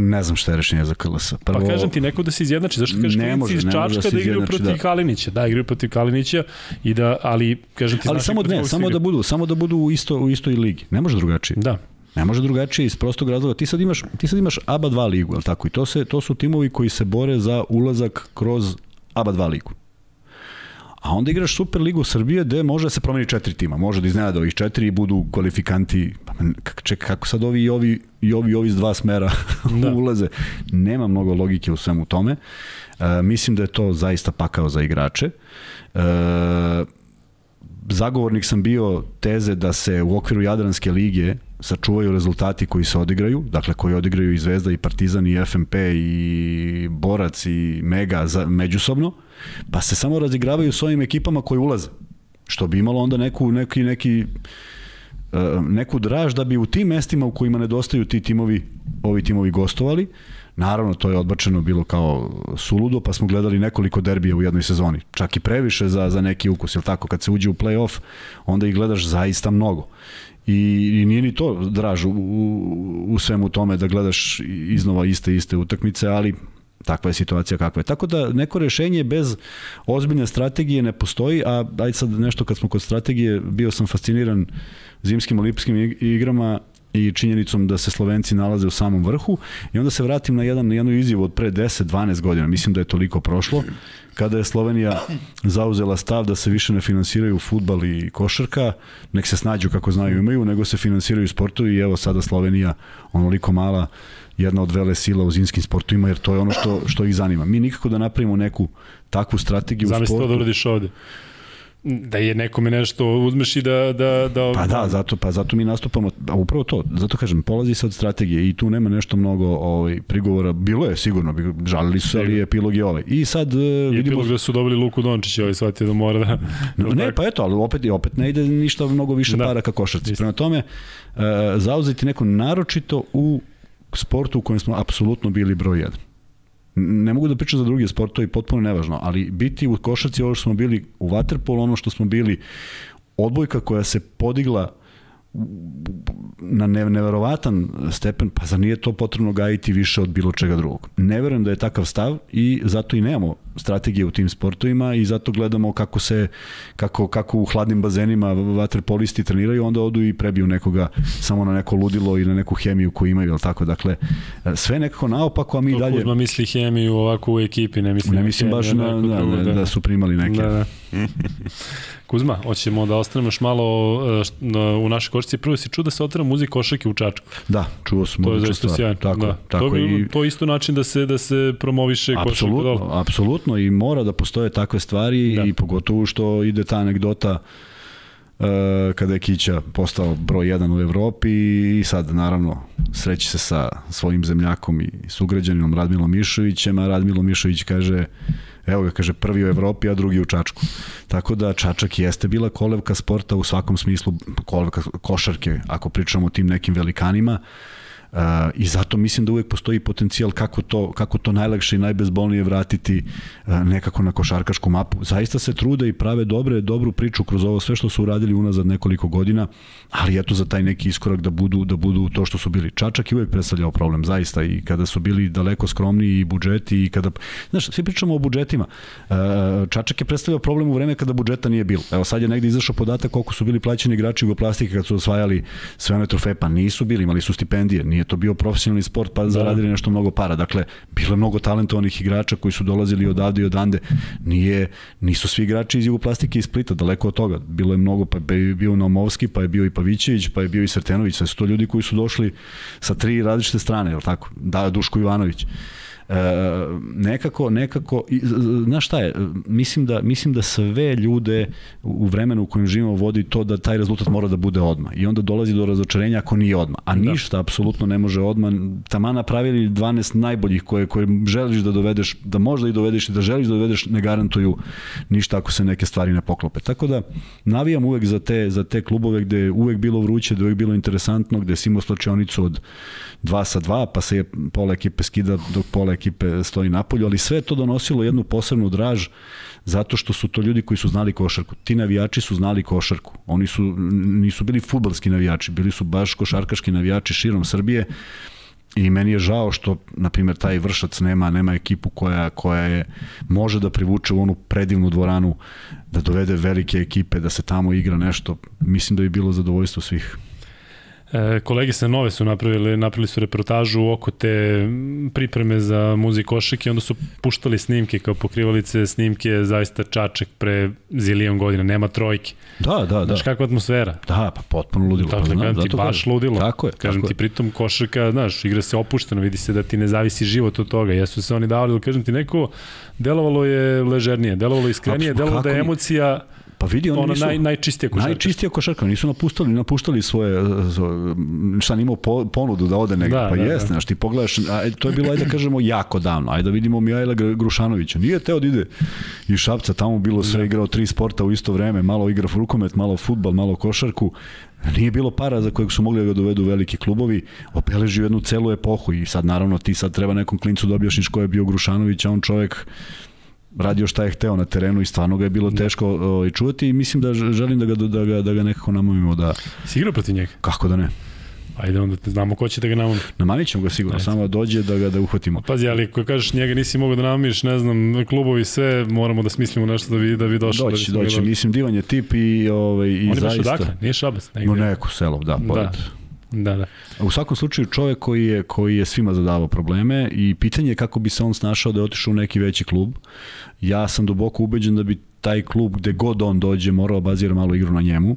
ne znam šta je rešenje za KLS. Prvo, Pa kažem ti, neko da se izjednači, zašto kažeš Ne klinici može, iz da Čačka se da, igraju protiv da. Kalinića, da, igraju protiv Kalinića i da, ali kažem ti, ali samo ne, samo da budu, samo da budu u isto u istoj ligi. Ne može drugačije. Da, Ne može drugačije iz prostog razloga. Ti sad imaš, ti sad imaš ABA 2 ligu, je tako? I to, se, to su timovi koji se bore za ulazak kroz ABA 2 ligu. A onda igraš Super ligu Srbije gde može da se promeni četiri tima. Može da iznenada ovih četiri i budu kvalifikanti. Pa, čekaj, kako sad ovi i ovi i ovi, ovi iz dva smera da. ulaze? Nema mnogo logike u svemu tome. E, mislim da je to zaista pakao za igrače. E, zagovornik sam bio teze da se u okviru Jadranske lige sačuvaju rezultati koji se odigraju, dakle koji odigraju i Zvezda i Partizan i FMP i Borac i Mega za, međusobno, pa se samo razigravaju s ovim ekipama koji ulaze. Što bi imalo onda neku, neki, neki, e, neku draž da bi u tim mestima u kojima nedostaju ti timovi, ovi timovi gostovali, Naravno, to je odbačeno bilo kao suludo, pa smo gledali nekoliko derbija u jednoj sezoni. Čak i previše za, za neki ukus, jel tako? Kad se uđe u play-off, onda ih gledaš zaista mnogo. I, i nije ni to draž u, u, u svemu tome da gledaš iznova iste iste utakmice, ali takva je situacija kakva je. Tako da neko rešenje bez ozbiljne strategije ne postoji, a ajde sad nešto kad smo kod strategije, bio sam fasciniran zimskim olimpijskim ig- igrama i činjenicom da se Slovenci nalaze u samom vrhu i onda se vratim na jedan na jednu izjavu od pre 10-12 godina, mislim da je toliko prošlo, kada je Slovenija zauzela stav da se više ne finansiraju futbal i košarka, nek se snađu kako znaju imaju, nego se finansiraju sportovi i evo sada Slovenija onoliko mala jedna od vele sila u zimskim sportovima, jer to je ono što, što ih zanima. Mi nikako da napravimo neku takvu strategiju u zamisli to sportu. da uradiš ovde. Da je nekome nešto uzmeš i da... da, da Pa da, zato, pa zato mi nastupamo, a upravo to, zato kažem, polazi se od strategije i tu nema nešto mnogo ovaj, prigovora, bilo je sigurno, žalili su se, ali epilog je ovaj. I sad uh, I vidimo... epilog da su dobili Luku Dončića, ovaj shvatio da mora da... No, ne, pa eto, ali opet, opet ne ide ništa mnogo više Da. para ka košarci. Prema tome, uh, zauzeti neko naročito u sportu u kojem smo apsolutno bili broj jedan. Ne mogu da pričam za druge sportove, potpuno nevažno, ali biti u košarci ovo što smo bili u Waterpolu, ono što smo bili odbojka koja se podigla na ne, neverovatan stepen, pa zar nije to potrebno gajiti više od bilo čega drugog? Ne verujem da je takav stav i zato i nemamo strategije u tim sportovima i zato gledamo kako se kako, kako u hladnim bazenima vaterpolisti treniraju, onda odu i prebiju nekoga samo na neko ludilo i na neku hemiju koju imaju, al tako. Dakle, sve nekako naopako, a mi to dalje... Kuzma misli hemiju ovako u ekipi, ne mislim, ne mislim baš na, da, drugo, da, da, su primali neke. Da, da. Kuzma, hoćemo da ostanemo još malo e, u našoj košci. Prvo si čuo da se otvara muzika košarke u Čačku. Da, čuo sam. To je zaista sjajno. Tako, da. tako to, je, i... to je isto način da se da se promoviše košarka. Apsolutno, apsolutno i mora da postoje takve stvari da. i pogotovo što ide ta anegdota uh, kada je Kića postao broj 1 u Evropi i sad naravno sreći se sa svojim zemljakom i sugrađaninom Radmilom Mišovićem, a Radmilo Mišović kaže Evo ga, kaže, prvi u Evropi, a drugi u Čačku. Tako da Čačak jeste bila kolevka sporta u svakom smislu, kolevka košarke, ako pričamo o tim nekim velikanima, Uh, I zato mislim da uvek postoji potencijal kako to, kako to najlakše i najbezbolnije vratiti uh, nekako na košarkašku mapu. Zaista se trude i prave dobre, dobru priču kroz ovo sve što su uradili unazad nekoliko godina, ali eto za taj neki iskorak da budu, da budu to što su bili. Čačak je uvek predstavljao problem, zaista, i kada su bili daleko skromniji i budžeti i kada, znaš, svi pričamo o budžetima. Uh, Čačak je predstavljao problem u vreme kada budžeta nije bilo. Evo sad je negde izašao podatak koliko su bili plaćeni igrači Jugoplastike kad su osvajali sve one trofeje, pa nisu bili, imali su stipendije, nije to bio profesionalni sport pa da. zaradili nešto mnogo para. Dakle, bilo je mnogo talentovanih igrača koji su dolazili odavde i odande. Nije, nisu svi igrači iz Jugoplastike iz Splita, daleko od toga. Bilo je mnogo, pa je bio Naumovski, pa je bio i Pavićević, pa je bio i Srtenović. Sve su to ljudi koji su došli sa tri različite strane, je li tako? Da, Duško Ivanović. E, nekako, nekako, znaš šta je, mislim da, mislim da sve ljude u vremenu u kojem živimo vodi to da taj rezultat mora da bude odma i onda dolazi do razočarenja ako nije odma, a da. ništa apsolutno ne može odma, tama napravili 12 najboljih koje, koje želiš da dovedeš, da možda i dovedeš i da želiš da dovedeš, ne garantuju ništa ako se neke stvari ne poklope. Tako da navijam uvek za te, za te klubove gde je uvek bilo vruće, gde je uvek bilo interesantno, gde si imao slačionicu od 2 sa 2, pa se je pola ekipe skida dok pola ekipe stoji napolju, ali sve to donosilo jednu posebnu draž zato što su to ljudi koji su znali košarku. Ti navijači su znali košarku. Oni su nisu bili fudbalski navijači, bili su baš košarkaški navijači širom Srbije. I meni je žao što, na primjer, taj vršac nema, nema ekipu koja, koja je, može da privuče u onu predivnu dvoranu, da dovede velike ekipe, da se tamo igra nešto. Mislim da bi bilo zadovoljstvo svih. E, kolege sa Nove su napravili, napravili su reportažu oko te pripreme za muzik košak i onda su puštali snimke kao pokrivalice snimke zaista Čaček pre zilijon godina, nema trojke. Da, da, da. Znaš kakva atmosfera? Da, pa potpuno ludilo. Dakle, pa, kažem ti baš kažem. ludilo. Tako je. Kažem tako ti, pritom košarka, znaš, igra se opušteno, vidi se da ti ne zavisi život od toga. Jesu se oni davali, da kažem ti, neko delovalo je ležernije, delovalo iskrenije, delovalo da je emocija Pa vidi, oni Ona nisu... Naj, najčistija košarka. Najčistija košarka, nisu napuštali, napuštali svoje, šta nimao po, ponudu da ode negde. Da, pa da, jeste, da. znaš, ti pogledaš, a, e, to je bilo, ajde da kažemo, jako davno. Ajde da vidimo Mijajla Grušanovića. Nije teo da ide iz Šapca, tamo bilo sve da. igrao tri sporta u isto vreme, malo igra rukomet, malo futbal, malo košarku. Nije bilo para za kojeg su mogli da ga dovedu veliki klubovi, obeležio jednu celu epohu i sad naravno ti sad treba nekom klincu da objašniš ko je bio Grušanović, a on čovek radio šta je hteo na terenu i stvarno ga je bilo teško ovaj, čuvati i mislim da želim da ga, da ga, da ga nekako namamimo da... Si igrao protiv njega? Kako da ne? Ajde onda te znamo ko će da ga namami. Namamit ćemo ga sigurno, Ajde. samo da dođe da ga da uhvatimo. Pazi, ali ako kažeš njega nisi mogao da namamiš, ne znam, klubovi sve, moramo da smislimo nešto da bi, da bi došlo. Doći, da doći, doći. mislim divan je tip i, ovaj, i On zaista... On je baš odakle, nije Šabac. Negde. No neko selo, da, pored. Da. Da, da. U svakom slučaju čovjek koji je, koji je svima zadavao probleme i pitanje je kako bi se on snašao da je otišao u neki veći klub. Ja sam duboko ubeđen da bi taj klub gde god on dođe morao bazira malo igru na njemu.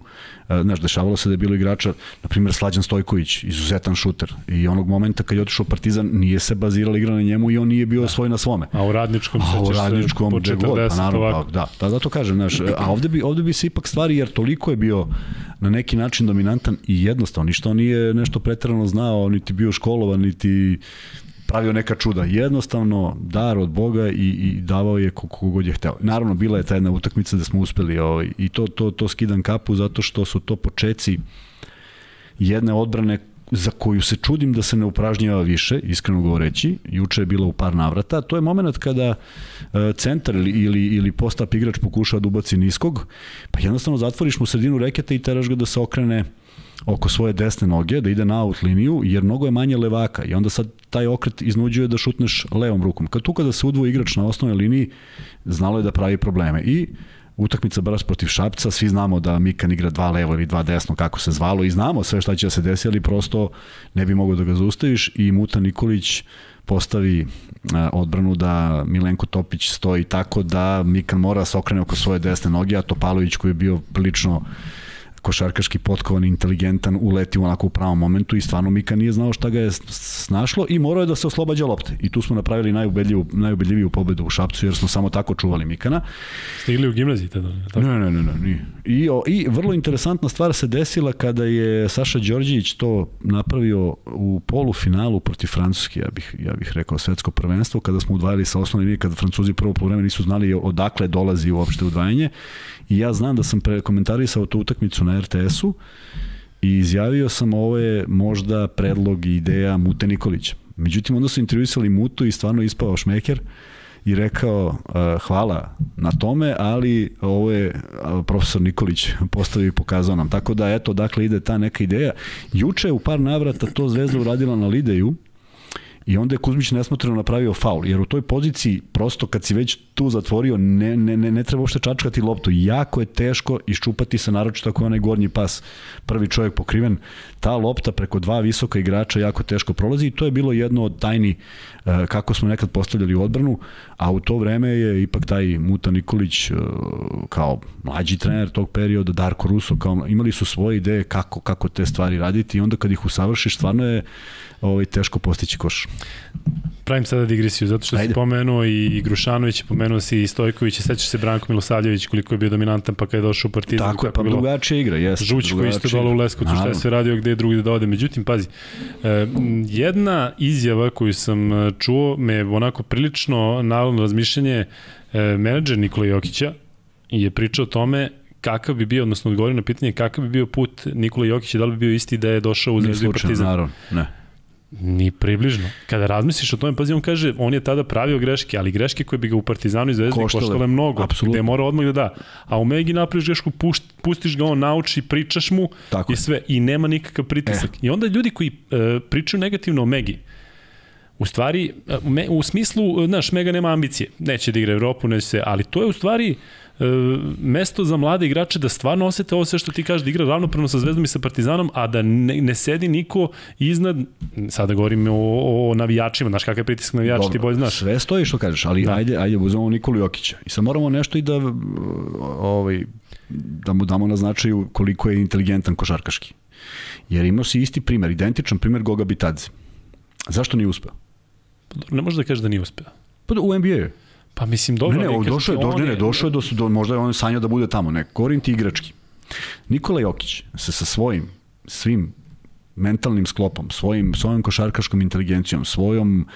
E, znaš, dešavalo se da je bilo igrača, na primjer Slađan Stojković, izuzetan šuter. I onog momenta kad je otišao Partizan, nije se bazirala igra na njemu i on nije bio da. svoj na svome. A u radničkom a u radničkom, se po 40 pa, naravno, pa, da, da, zato kažem, znaš, a ovde bi, ovde bi se ipak stvari, jer toliko je bio na neki način dominantan i jednostavno, ništa on nije nešto pretrano znao, niti bio školovan, niti pravio neka čuda. Jednostavno, dar od Boga i, i davao je kogod je hteo. Naravno, bila je ta jedna utakmica da smo uspeli ovaj, i to, to, to skidam kapu zato što su to počeci jedne odbrane za koju se čudim da se ne upražnjava više, iskreno govoreći, juče je bilo u par navrata, to je moment kada e, centar ili, ili, post-up igrač pokušava da ubaci niskog, pa jednostavno zatvoriš mu sredinu reketa i teraš ga da se okrene oko svoje desne noge, da ide na out liniju, jer mnogo je manje levaka i onda sad taj okret iznuđuje da šutneš levom rukom. Kad tu kada se udvoji igrač na osnovnoj liniji, znalo je da pravi probleme. I utakmica baš protiv Šapca, svi znamo da Mikan igra dva levo ili dva desno, kako se zvalo i znamo sve šta će da se desi, ali prosto ne bi mogo da ga zaustaviš i Muta Nikolić postavi odbranu da Milenko Topić stoji tako da Mikan mora da se okrene oko svoje desne noge, a Topalović koji je bio prilično košarkaški potkovan, inteligentan, uleti onako u pravom momentu i stvarno Mika nije znao šta ga je snašlo i morao je da se oslobađa lopte. I tu smo napravili najubedljiviju, najubedljiviju pobedu u Šapcu jer smo samo tako čuvali Mikana. Stigli u gimnaziji tada? Tako? Ne, ne, ne, ne, nije. I, o, I vrlo interesantna stvar se desila kada je Saša Đorđević to napravio u polufinalu protiv Francuske, ja bih, ja bih rekao svetsko prvenstvo, kada smo udvajali sa osnovne linije, kada Francuzi prvo po vreme nisu znali odakle dolazi uopšte udvajanje I ja znam da sam prekomentarisao tu utakmicu na RTS-u i izjavio sam ovo je možda predlog i ideja Mute Nikolića. Međutim, onda su intervjuisali Mutu i stvarno ispao šmeker i rekao uh, hvala na tome, ali ovo je uh, profesor Nikolić postavio i pokazao nam. Tako da, eto, dakle, ide ta neka ideja. Juče u par navrata to Zvezda uradila na Lideju, I onda je Kuzmić nesmotreno napravio faul, jer u toj poziciji, prosto kad si već tu zatvorio, ne, ne, ne, ne treba uopšte čačkati loptu. Jako je teško iščupati se, naročito ako je onaj gornji pas prvi čovjek pokriven. Ta lopta preko dva visoka igrača jako teško prolazi i to je bilo jedno od tajni kako smo nekad postavljali odbranu, a u to vreme je ipak taj Muta Nikolić uh, kao mlađi trener tog perioda, Darko Russo, kao, imali su svoje ideje kako, kako te stvari raditi i onda kad ih usavršiš, stvarno je ovaj, teško postići koš. Pravim sada digresiju, zato što Ajde. si pomenuo i Grušanović, pomenuo si i Stojković, sećaš se Branko Milosavljević koliko je bio dominantan pa kada je došao u Partizan. Tako je, pa drugačija igra, jeste. Žuć koji isto dole u Leskovcu, šta je sve radio, gde je drugi da ode. Međutim, pazi, eh, jedna izjava koju sam eh, čuo me onako prilično naravno razmišljanje eh, menadžer Nikola Jokića je pričao o tome kakav bi bio, odnosno odgovorio na pitanje kakav bi bio put Nikola Jokića, da li bi bio isti da je došao u Zvezdu Partizan. Naravno, ne. Ni približno. Kada razmisliš o tome, pazi, on kaže, on je tada pravio greške, ali greške koje bi ga u Partizanu i Zvezdi koštale, koštale mnogo, Absolutno. gde mora odmah da da. A u Megi napraviš grešku, pušt, pustiš ga, on nauči, pričaš mu Tako i sve, i nema nikakav pritisak. E. I onda ljudi koji e, pričaju negativno o Megi, u stvari, e, u smislu, znaš, Mega nema ambicije, neće da igra Evropu, neće se, ali to je u stvari E, mesto za mlade igrače da stvarno osete ovo sve što ti kažeš, da igra ravnopravno sa Zvezdom i sa Partizanom, a da ne, ne sedi niko iznad, sada govorim o, o navijačima, znaš kakav je pritisak navijača, ti bolje znaš. Sve stoji što kažeš, ali da. ajde, ajde, uzmemo Nikolu Jokića. I sad moramo nešto i da ovaj, da mu damo na značaju koliko je inteligentan košarkaški. Jer imao si isti primer, identičan primer Goga Bitadze. Zašto nije uspeo? Ne može da kažeš da nije uspeo. Pa u NBA-u. Pa mislim, dobro. Ne, ne, došao je, do, ne, ne, došao je do, do, možda je on sanjao da bude tamo, ne, Korint igrački. Nikola Jokić se sa svojim, svim mentalnim sklopom, svojim, svojom košarkaškom inteligencijom, svojom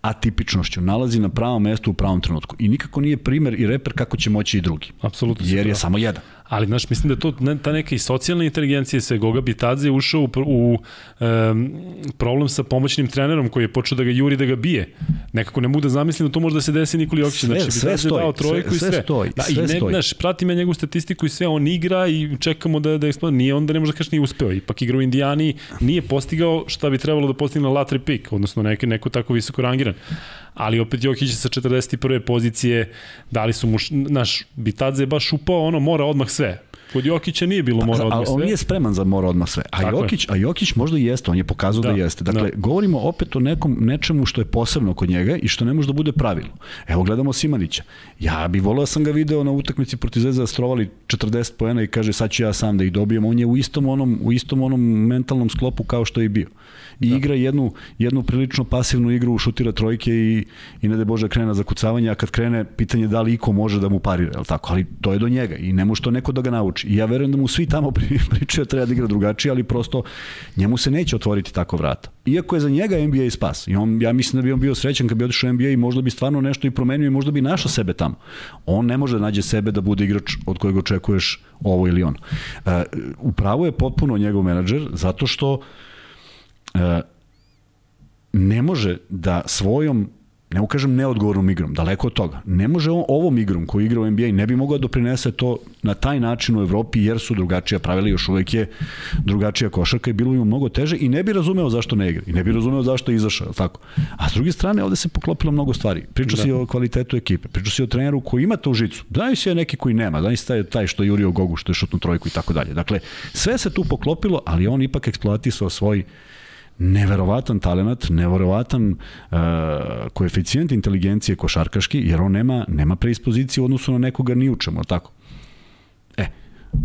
atipičnošću nalazi na pravom mestu u pravom trenutku. I nikako nije primer i reper kako će moći i drugi. Apsolutno. Jer je samo jedan. Ali, znaš, mislim da to, ta neka i socijalna inteligencija se Goga Bitadze ušao u, u um, problem sa pomoćnim trenerom koji je počeo da ga juri, da ga bije. Nekako ne mu da zamislim da to može da se desi Nikoli Jokić. Sve, znači, sve stoji, dao trojku sve, i sve. sve stoji, da, sve i ne, stoji. Znaš, pratim ja njegovu statistiku i sve, on igra i čekamo da, da eksplodira. Nije onda ne može da kaži nije uspeo. Ipak igra u Indijani, nije postigao šta bi trebalo da postigne na latri pik, odnosno neko, neko tako visoko rangiran ali opet Jokić sa 41. pozicije, dali su mu, naš, Bitadze je baš upao, ono, mora odmah sve. Kod Jokića nije bilo mora odmah sve. On nije spreman za mora odmah sve. A Tako Jokić, je. a Jokić možda i jeste, on je pokazao da, da jeste. Dakle, da. govorimo opet o nekom nečemu što je posebno kod njega i što ne može da bude pravilo. Evo gledamo Simanića. Ja bih voleo da sam ga video na utakmici protiv Zvezda da strovali 40 poena i kaže sad ću ja sam da ih dobijem. On je u istom onom u istom onom mentalnom sklopu kao što je i bio i da. igra jednu, jednu prilično pasivnu igru, šutira trojke i, i ne da Bože krene za kucavanje, a kad krene, pitanje da li iko može da mu parira, je tako? Ali to je do njega i ne može to neko da ga nauči. I ja verujem da mu svi tamo pričaju da treba da igra drugačije, ali prosto njemu se neće otvoriti tako vrata. Iako je za njega NBA spas. I on, ja mislim da bi on bio srećan kad bi otišao NBA i možda bi stvarno nešto i promenio i možda bi našao sebe tamo. On ne može da nađe sebe da bude igrač od kojeg očekuješ ovo ili ono. Uh, upravo je potpuno njegov menadžer zato što uh, ne može da svojom ne ukažem neodgovornom igrom, daleko od toga. Ne može on ovom igrom koji igra u NBA ne bi mogao da doprinese to na taj način u Evropi jer su drugačija pravila još uvek je drugačija košarka i bilo bi mu mnogo teže i ne bi razumeo zašto ne igra i ne bi razumeo zašto je izašao, tako. A s druge strane ovde se poklopilo mnogo stvari. Priča da. se o kvalitetu ekipe, priča se o treneru koji ima tu žicu. Daj se neki koji nema, daj se taj što je Jurio Gogu, što je šutnu trojku i tako dalje. Dakle, sve se tu poklopilo, ali on ipak eksploatisao svoj neverovatan talent, neverovatan uh, koeficijent inteligencije košarkaški, jer on nema, nema preispoziciju u odnosu na nekoga ni u čemu, tako? E, uh,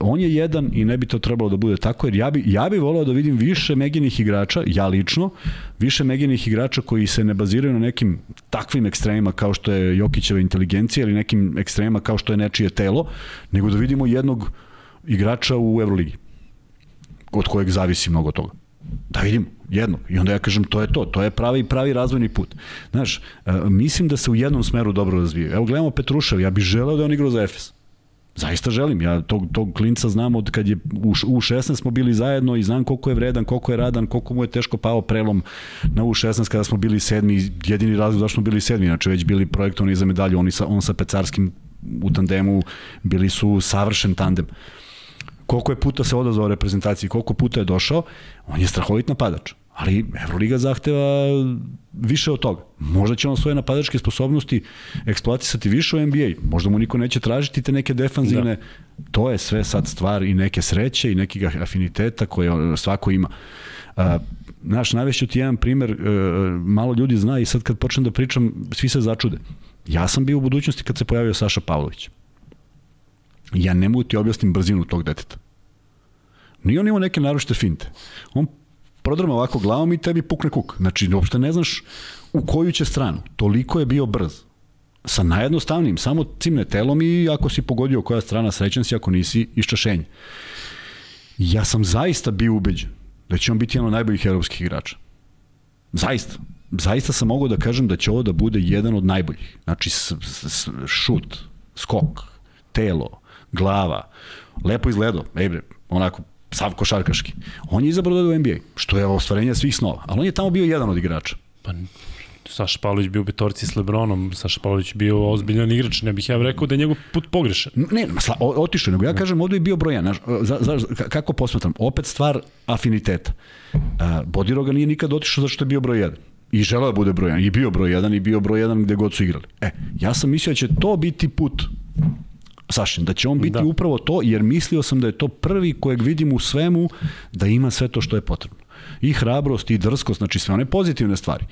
on je jedan i ne bi to trebalo da bude tako, jer ja bi, ja bi volao da vidim više Meginih igrača, ja lično, više Meginih igrača koji se ne baziraju na nekim takvim ekstremima kao što je Jokićeva inteligencija ili nekim ekstremima kao što je nečije telo, nego da vidimo jednog igrača u Euroligi od kojeg zavisi mnogo toga. Da vidim, jedno. I onda ja kažem, to je to, to je pravi pravi razvojni put. Znaš, e, mislim da se u jednom smeru dobro razvije. Evo gledamo Petrušev, ja bih želeo da on igrao za Efes. Zaista želim, ja tog, tog klinca znam od kad je u, u 16 smo bili zajedno i znam koliko je vredan, koliko je radan, koliko mu je teško pao prelom na u 16 kada smo bili sedmi, jedini razlog zašto smo bili sedmi, znači već bili projektovani za medalju, oni sa, on sa Pecarskim u tandemu bili su savršen tandem. Uh, koliko je puta se odazvao reprezentaciji, koliko puta je došao, on je strahovit napadač. Ali Euroliga zahteva više od toga. Možda će on svoje napadačke sposobnosti eksploatisati više u NBA. Možda mu niko neće tražiti te neke defanzivne. Da. To je sve sad stvar i neke sreće i nekih afiniteta koje svako ima. Uh, znaš, navešću ti jedan primer, uh, malo ljudi zna i sad kad počnem da pričam, svi se začude. Ja sam bio u budućnosti kad se pojavio Saša Pavlović. Ja ne mogu ti objasnim brzinu tog deteta. Nije on imao neke naročite finte. On prodrma ovako glavom i tebi pukne kuk. Znači, uopšte ne znaš u koju će stranu. Toliko je bio brz. Sa najjednostavnim, samo cimne telom i ako si pogodio koja strana, srećan si, ako nisi, iščašenje. Ja sam zaista bio ubeđen da će on biti jedan od najboljih evropskih igrača. Zaista. Zaista sam mogao da kažem da će ovo da bude jedan od najboljih. Znači, šut, skok, telo, glava, lepo izgledao, ej bre, onako sav košarkaški. On je izabrao da u NBA, što je ostvarenje svih snova, ali on je tamo bio jedan od igrača. Pa Saša Pavlović bio u petorci s Lebronom, Saša Pavlović bio ozbiljan igrač, ne bih ja rekao da je njegov put pogrešan. Ne, sla, otišao, nego ja kažem ovde je bio brojan. Za, za, kako posmatram? Opet stvar afiniteta. Bodiroga nije nikad otišao zato što je bio broj 1 i želeo da bude broj 1 i bio broj 1 i bio broj 1 gde god su igrali. E, ja sam mislio da će to biti put Sašin, da će on biti da. upravo to, jer mislio sam da je to prvi kojeg vidim u svemu da ima sve to što je potrebno. I hrabrost i drskost, znači sve one pozitivne stvari.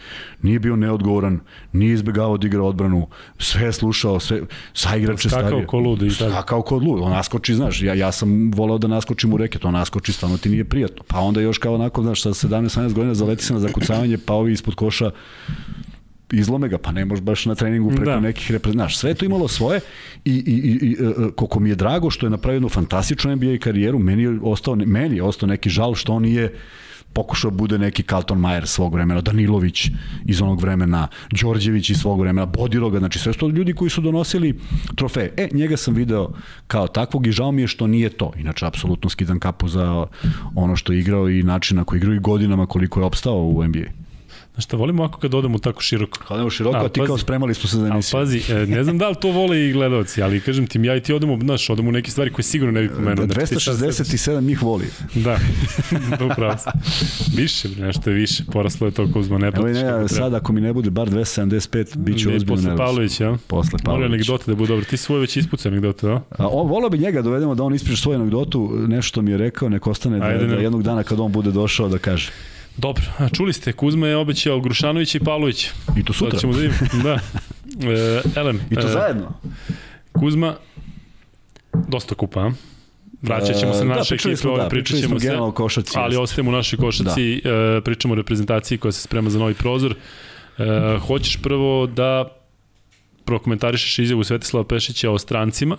Nije bio neodgovoran, nije izbegavao da igra odbranu, sve je slušao, sve, sa igrače stavio. Skakao ko lud. Skakao ko lud, on naskoči, znaš, ja, ja sam volao da naskočim u reke, to naskoči, stvarno ti nije prijatno. Pa onda još kao onako, znaš, sa 17-18 godina zaleti se na zakucavanje, pa ovi ispod koša izlome ga, pa ne možeš baš na treningu preko da. nekih reprezentacija. Sve to imalo svoje i, i, i, i e, e, koliko mi je drago što je napravio jednu fantastičnu NBA karijeru, meni je ostao, meni je ostao neki žal što on nije pokušao da bude neki Carlton Mayer svog vremena, Danilović iz onog vremena, Đorđević iz svog vremena, Bodiroga, znači sve su ljudi koji su donosili trofeje. E, njega sam video kao takvog i žao mi je što nije to. Inače, apsolutno skidam kapu za ono što je igrao i način na koji igrao i godinama koliko je opstao u NBA. Znaš šta, volimo ako kad odemo tako široko. Kad odemo široko, a, a ti pazi, kao spremali smo se za emisiju. A pazi, e, ne znam da li to vole i gledalci, ali kažem ti, ja i ti odemo, znaš, odemo u neke stvari koje sigurno ne bi pomenuo. Da, 267 njih voli. Da, upravo se. Više, nešto je više, poraslo je to Kuzma, ne platiš ne, ja, sad ako mi ne bude bar 275, bit ću ozbiljno nervos. Posle Pavlović, ja? Posle Pavlović. Mora anegdote da bude dobro. Ti svoje već ispuca anegdote, da? A, on, volao bi njega da dovedemo da on ispriča svoju anegdotu, nešto mi je rekao, nek ostane da, Ajde, da, da jednog dana kad on bude došao da kaže. Dobro, čuli ste, Kuzma je obećao Grušanović i Pavlović. I to sutra. Sad ćemo da vidimo. Da. E, Elem. I to e, zajedno. Kuzma, dosta kupa, a? Vraćat ćemo se na da, naše ekipe, smo, da, pričat ćemo se, košaci, ali ostajemo u našoj košaci, da. e, pričamo o reprezentaciji koja se sprema za novi prozor. E, hoćeš prvo da prokomentarišeš izjavu Svetislava Pešića o strancima,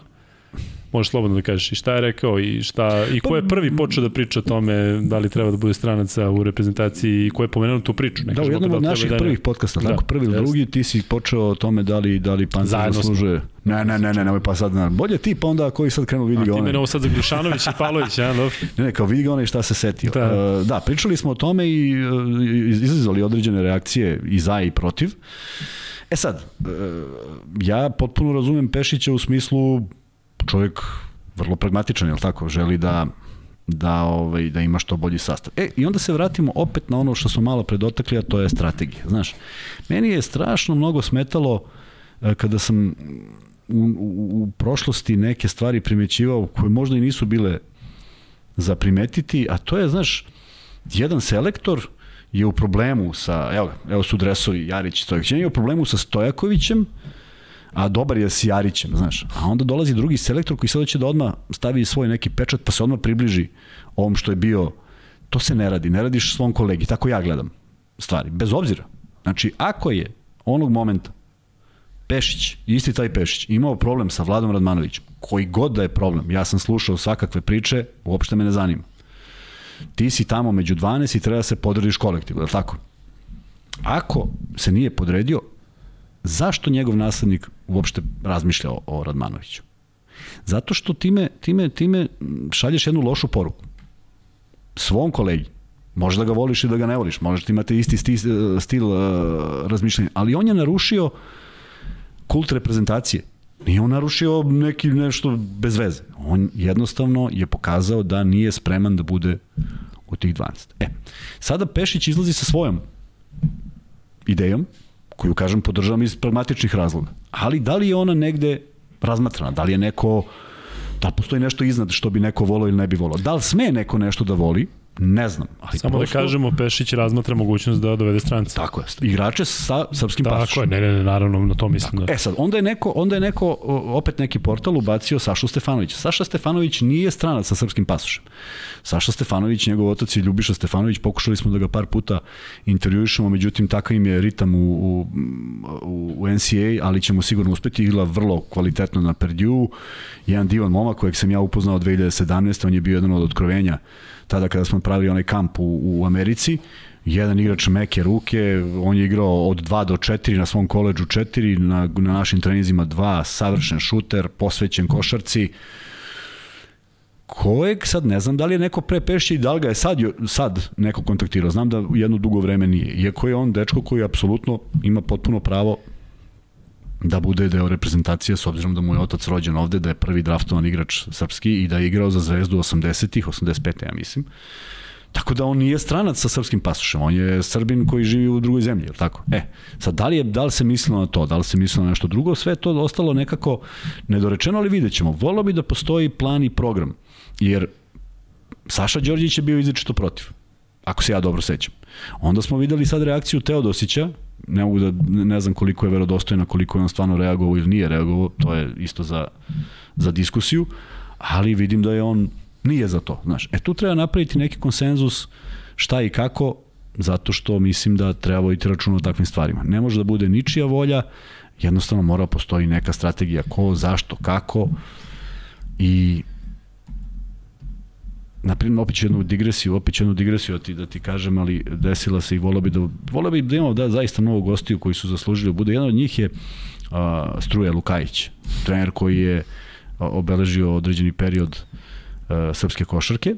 možeš slobodno da kažeš i šta je rekao i šta i ko je pa, prvi počeo da priča o tome da li treba da bude stranaca u reprezentaciji i ko je pomenuo tu priču. Ne da, u jednom da od naših da prvih podcasta, da, tako prvi ili drugi, ti si počeo o tome da li, da li Panter zaslužuje. Ne, ne, ne, ne, nemoj pa sad, na, bolje ti pa onda koji sad krenu vidi ga onaj. A ti mene ovo sad za Glušanović i Pavlović, ja, dobro. Ne, ne, kao vidi ga onaj šta se setio. Da. Uh, da, pričali smo o tome i uh, izazvali određene reakcije i za i protiv. E sad, e, ja potpuno razumem Pešića u smislu čovjek vrlo pragmatičan, je tako? Želi da da ovaj da ima što bolji sastav. E i onda se vratimo opet na ono što smo malo predotakli, a to je strategija. Znaš, meni je strašno mnogo smetalo e, kada sam u, u, u prošlosti neke stvari primećivao koje možda i nisu bile za primetiti, a to je, znaš, jedan selektor je u problemu sa, evo, evo su dresovi Jarić i Stojaković, je u problemu sa Stojakovićem, a dobar je s Jarićem, znaš. A onda dolazi drugi selektor koji sada će da odmah stavi svoj neki pečat, pa se odmah približi ovom što je bio. To se ne radi, ne radiš svom kolegi, tako ja gledam stvari, bez obzira. Znači, ako je onog momenta Pešić, isti taj Pešić, imao problem sa Vladom Radmanovićem, koji god da je problem, ja sam slušao svakakve priče, uopšte me ne zanima. Ti si tamo među 12 i treba da se podrediš kolektivu, je li tako? Ako se nije podredio, zašto njegov naslednik uopšte razmišlja o, o Radmanoviću? Zato što time, time, time šalješ jednu lošu poruku. Svom kolegi. Možda ga voliš i da ga ne voliš, možda imate isti stil, stil uh, razmišljanja, ali on je narušio kult reprezentacije. Nije on narušio neki nešto bez veze. On jednostavno je pokazao da nije spreman da bude u tih 12. E, sada Pešić izlazi sa svojom idejom, koju, kažem, podržavam iz pragmatičnih razloga. Ali da li je ona negde razmatrana? Da li je neko, da postoji nešto iznad što bi neko volao ili ne bi volao? Da li sme neko nešto da voli? Ne znam. Ali Samo da prosto... da kažemo, Pešić razmatra mogućnost da dovede strance. Tako je. Igrače sa srpskim Tako pasošem. Tako je, ne, ne, ne, naravno, na to mislim. Tako. Da. E sad, onda je, neko, onda je neko, opet neki portal ubacio Sašu Stefanović. Saša Stefanović nije stranac sa srpskim pasošem. Saša Stefanović, njegov otac je Ljubiša Stefanović, pokušali smo da ga par puta intervjuišemo, međutim takav im je ritam u, u, u, u NCAA, ali ćemo sigurno uspeti. Igla vrlo kvalitetno na Perdue. Jedan divan momak kojeg sam ja upoznao 2017. On je bio jedan od otkrovenja tada kada smo pravili onaj kamp u, u Americi, jedan igrač meke ruke, on je igrao od 2 do 4 na svom koleđu 4, na, na našim trenizima 2, savršen šuter, posvećen košarci, kojeg sad ne znam da li je neko pre Pešće i da li ga je sad, sad neko kontaktirao. Znam da jedno dugo vreme nije. Iako je on dečko koji apsolutno ima potpuno pravo da bude deo reprezentacije s obzirom da mu je otac rođen ovde, da je prvi draftovan igrač srpski i da je igrao za Zvezdu 80-ih, 85. ja mislim. Tako da on nije stranac sa srpskim pasošem, on je Srbin koji živi u drugoj zemlji, je tako? E, sad da li, je, da li se mislilo na to, da li se mislilo na nešto drugo, sve to ostalo nekako nedorečeno, ali vidjet ćemo. Volio bi da postoji plan i program, jer Saša Đorđević je bio izrečito protiv, ako se ja dobro sećam. Onda smo videli sad reakciju Teodosića, ne mogu da, ne znam koliko je verodostojna, koliko je on stvarno reagovao ili nije reagovao, to je isto za, za diskusiju, ali vidim da je on nije za to, znaš. E tu treba napraviti neki konsenzus šta i kako, zato što mislim da treba voditi račun o takvim stvarima. Ne može da bude ničija volja, jednostavno mora postoji neka strategija ko, zašto, kako i naprimjer, opet jednu digresiju, opet jednu digresiju da ti, da ti kažem, ali desila se i volao bi da, volao bi da imamo da, zaista mnogo gostiju koji su zaslužili da bude. Jedan od njih je a, Struja Lukajić, trener koji je obeležio određeni period a, srpske košarke.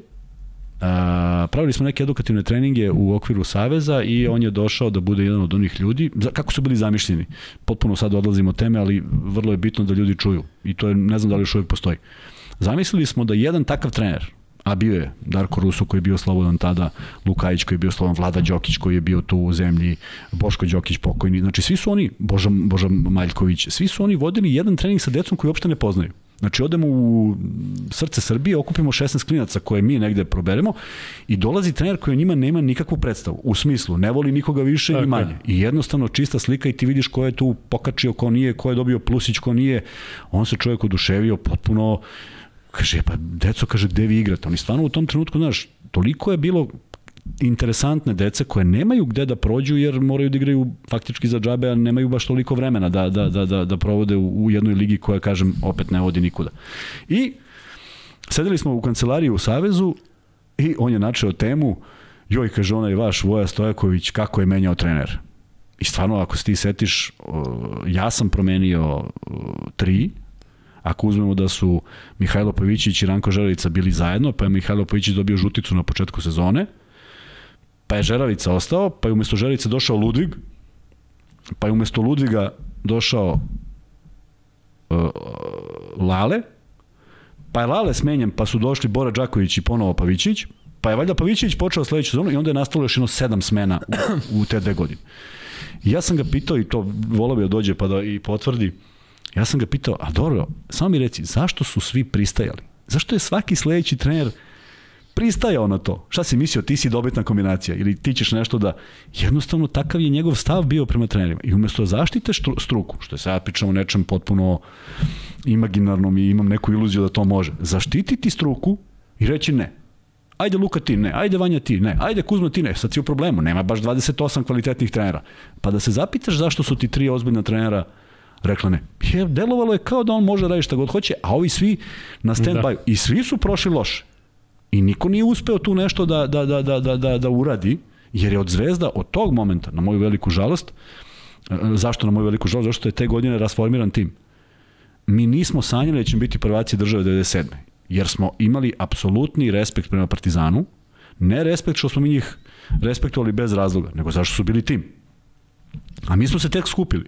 A, pravili smo neke edukativne treninge u okviru Saveza i on je došao da bude jedan od onih ljudi, kako su bili zamišljeni. Potpuno sad odlazimo od teme, ali vrlo je bitno da ljudi čuju. I to je, ne znam da li još uvijek postoji. Zamislili smo da jedan takav trener, a bio je Darko Ruso koji je bio slobodan tada, Lukajić koji je bio slobodan, Vlada Đokić koji je bio tu u zemlji, Boško Đokić pokojni, znači svi su oni, Boža, Boža Maljković, svi su oni vodili jedan trening sa decom koji uopšte ne poznaju. Znači odemo u srce Srbije, okupimo 16 klinaca koje mi negde proberemo i dolazi trener koji o njima nema nikakvu predstavu. U smislu, ne voli nikoga više ni manje. I jednostavno čista slika i ti vidiš ko je tu pokačio, ko nije, ko je dobio plusić, ko nije. On se čovjek oduševio potpuno Kaže, pa deco, kaže, gde vi igrate? Oni stvarno u tom trenutku, znaš, toliko je bilo interesantne dece koje nemaju gde da prođu jer moraju da igraju faktički za džabe, a nemaju baš toliko vremena da, da, da, da, da provode u, u jednoj ligi koja, kažem, opet ne vodi nikuda. I sedeli smo u kancelariji u Savezu i on je načeo temu, joj, kaže, onaj vaš Voja Stojaković, kako je menjao trener. I stvarno, ako se ti setiš, ja sam promenio tri, Ako uzmemo da su Mihajlo Pavićić i Ranko Žeravica bili zajedno, pa je Mihajlo Pavićić dobio žuticu na početku sezone, pa je Žeravica ostao, pa je umesto Žeravice došao Ludvig, pa je umesto Ludviga došao uh, Lale, pa je Lale smenjen, pa su došli Bora Đaković i ponovo Pavićić, pa je valjda Pavićić počeo sledeću sezonu i onda je nastalo još jedno sedam smena u, u te dve godine. I ja sam ga pitao i to volao bi da dođe pa da i potvrdi, ja sam ga pitao, a dobro, samo mi reci, zašto su svi pristajali? Zašto je svaki sledeći trener pristajao na to. Šta si mislio, ti si dobitna kombinacija ili ti ćeš nešto da... Jednostavno, takav je njegov stav bio prema trenerima. I umesto da zaštite struku, što je sad pričamo nečem potpuno imaginarnom i imam neku iluziju da to može, zaštititi struku i reći ne. Ajde Luka ti ne, ajde Vanja ti ne, ajde Kuzma ti ne, sad si u problemu, nema baš 28 kvalitetnih trenera. Pa da se zapitaš zašto su ti tri ozbiljna trenera rekla ne. Je, delovalo je kao da on može radi šta god hoće, a ovi svi na stand-by. Da. I svi su prošli loše. I niko nije uspeo tu nešto da, da, da, da, da, da, da uradi, jer je od Zvezda od tog momenta, na moju veliku žalost, e, zašto na moju veliku žalost, zašto je te godine rasformiran tim. Mi nismo sanjali da ćemo biti prvaci države 97. Jer smo imali apsolutni respekt prema Partizanu, ne respekt što smo mi njih respektovali bez razloga, nego zašto su bili tim. A mi smo se tek skupili.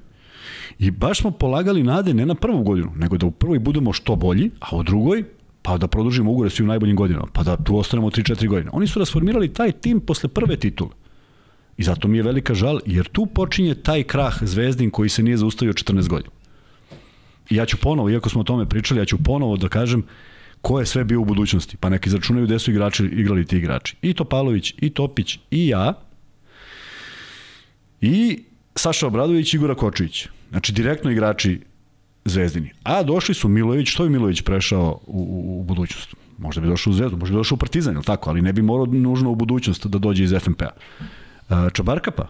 I baš smo polagali nade ne na prvu godinu, nego da u prvoj budemo što bolji, a u drugoj pa da produžimo ugore svi u najboljim godinama, pa da tu ostanemo 3-4 godine. Oni su rasformirali taj tim posle prve titule. I zato mi je velika žal, jer tu počinje taj krah zvezdin koji se nije zaustavio 14 godina. I ja ću ponovo, iako smo o tome pričali, ja ću ponovo da kažem ko je sve bio u budućnosti. Pa neki izračunaju gde su igrači, igrali ti igrači. I Topalović, i Topić, i ja, i Saša Obradović i Igora Kočević. Znači, direktno igrači Zvezdini. A došli su Milović, što je Milović prešao u, u, u budućnost? Možda bi došao u Zvezdu, možda bi došao u Partizan, ili tako, ali ne bi morao nužno u budućnost da dođe iz FNP-a. E, Čabarkapa,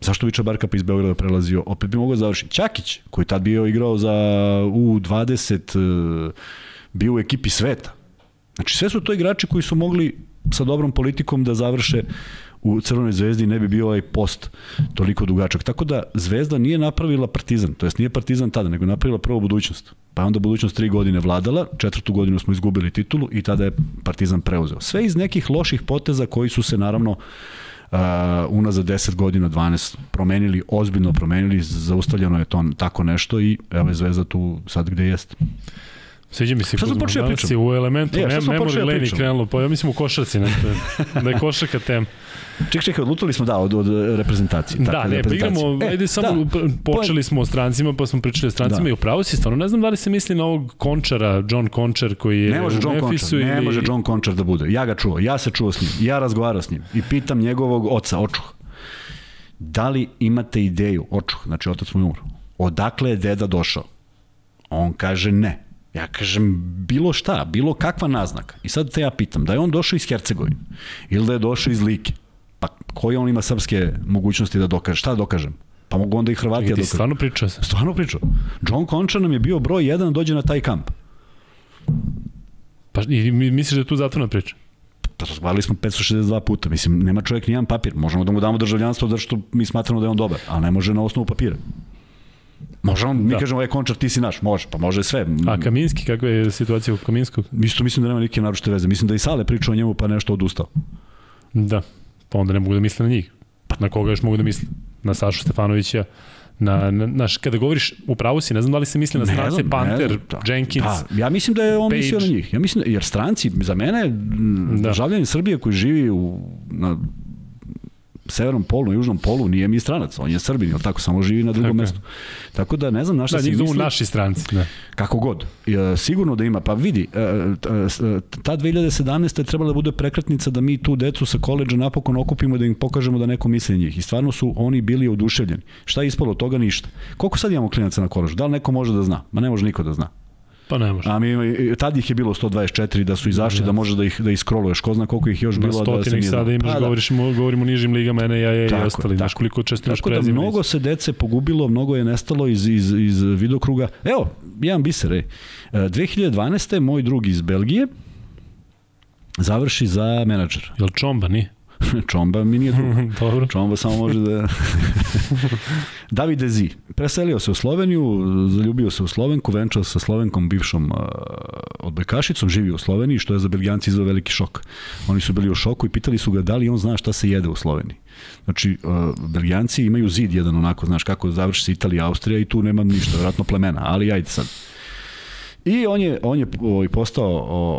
zašto bi Čabarkapa iz Beograda prelazio? Opet bi mogao da završiti. Čakić, koji tad bio igrao za U20, e, bio u ekipi sveta. Znači, sve su to igrači koji su mogli sa dobrom politikom da završe u Crvenoj zvezdi ne bi bio ovaj post toliko dugačak. Tako da Zvezda nije napravila Partizan, to jest nije Partizan tada, nego napravila prvo budućnost. Pa onda budućnost tri godine vladala, četvrtu godinu smo izgubili titulu i tada je Partizan preuzeo. Sve iz nekih loših poteza koji su se naravno uh, unazad 10 godina, 12 promenili, ozbiljno promenili, zaustavljeno je to tako nešto i evo je Zvezda tu sad gde jeste. Sviđa mi se Kuzma, danas pričam? u elementu e, ne, Memory Lane krenulo, pa ja mislim u košarci, ne, da je košarka tema. Čekaj, čekaj, odlutali smo da od, od reprezentacije. Da, ne, pa igramo, e, ajde samo, da. počeli smo o strancima, pa smo pričali o strancima da. i upravo si stvarno, ne znam da li se misli na ovog Končara, John Končar koji je ne može John Končar, ili... Ne može John Končar da bude. Ja ga čuo, ja se čuo s njim, ja razgovarao s njim i pitam njegovog oca, očuh, da li imate ideju, očuh, znači otac mu je umro, odakle je deda došao? On kaže ne. Ja kažem, bilo šta, bilo kakva naznaka. I sad te ja pitam, da je on došao iz Hercegovine ili da je došao iz Like, pa koje on ima srpske mogućnosti da dokaže? Šta da dokažem? Pa mogu onda i Hrvatija dokaže. stvarno pričao se? Stvarno pričao. John Concha nam je bio broj jedan da dođe na taj kamp. Pa i misliš da je tu zatvorna priča? Pa razgovarali smo 562 puta. Mislim, nema čovjek nijedan papir. Možemo da mu damo državljanstvo zato što mi smatramo da je on dobar, ali ne može na osnovu papira. Može on, mi da. kažemo, ovaj končar, ti si naš, može, pa može sve. A Kaminski, kakva je situacija u Kaminskog? Isto mislim da nema nike naročite veze. Mislim da i Sale pričao o njemu, pa nešto odustao. Da, pa onda ne mogu da misle na njih. Pa na koga još mogu da misle? Na Sašu Stefanovića, na, na, na kada govoriš u pravu si, ne znam da li se misli na strance znam, Panter, da, Jenkins. Da, ja mislim da je on Page. mislio na njih. Ja mislim jer stranci za mene da. državljanin Srbije koji živi u na severnom polu, južnom polu, nije mi stranac, on je Srbin, ili tako, samo živi na drugom tako mestu. Tako da ne znam na šta da, se misli. Da, naši stranci. Da. Kako god. E, sigurno da ima. Pa vidi, e, e, ta 2017. je trebala da bude prekretnica da mi tu decu sa koleđa napokon okupimo da im pokažemo da neko misli njih. I stvarno su oni bili oduševljeni. Šta je ispalo od toga? Ništa. Koliko sad imamo klinaca na koleđu? Da li neko može da zna? Ma ne može niko da zna. Pa ne može. A mi, tad ih je bilo 124 da su izašli, da, da može da ih da iskroluješ. Ko zna koliko ih još bilo da se nije. sada imaš, pa, da. govoriš, govorimo o nižim ligama, ne, ja, ja i ostali. Znaš koliko često imaš prezime. Tako da mnogo se dece pogubilo, mnogo je nestalo iz, iz, iz vidokruga. Evo, jedan biser, ej. 2012. moj drug iz Belgije završi za menadžer. Jel Čomba, nije? Čomba mi nije. Dobro. Čomba samo može da... David Dezi, preselio se u Sloveniju, zaljubio se u Slovenku, venčao se sa Slovenkom, bivšom uh, odbojkašicom, živi u Sloveniji, što je za Belgijanci izao veliki šok. Oni su bili u šoku i pitali su ga da li on zna šta se jede u Sloveniji. Znači, uh, Belgijanci imaju zid jedan onako, znaš, kako završi se Italija, Austrija i tu nema ništa, vratno plemena, ali ajde sad. I on je, on je ovaj, postao,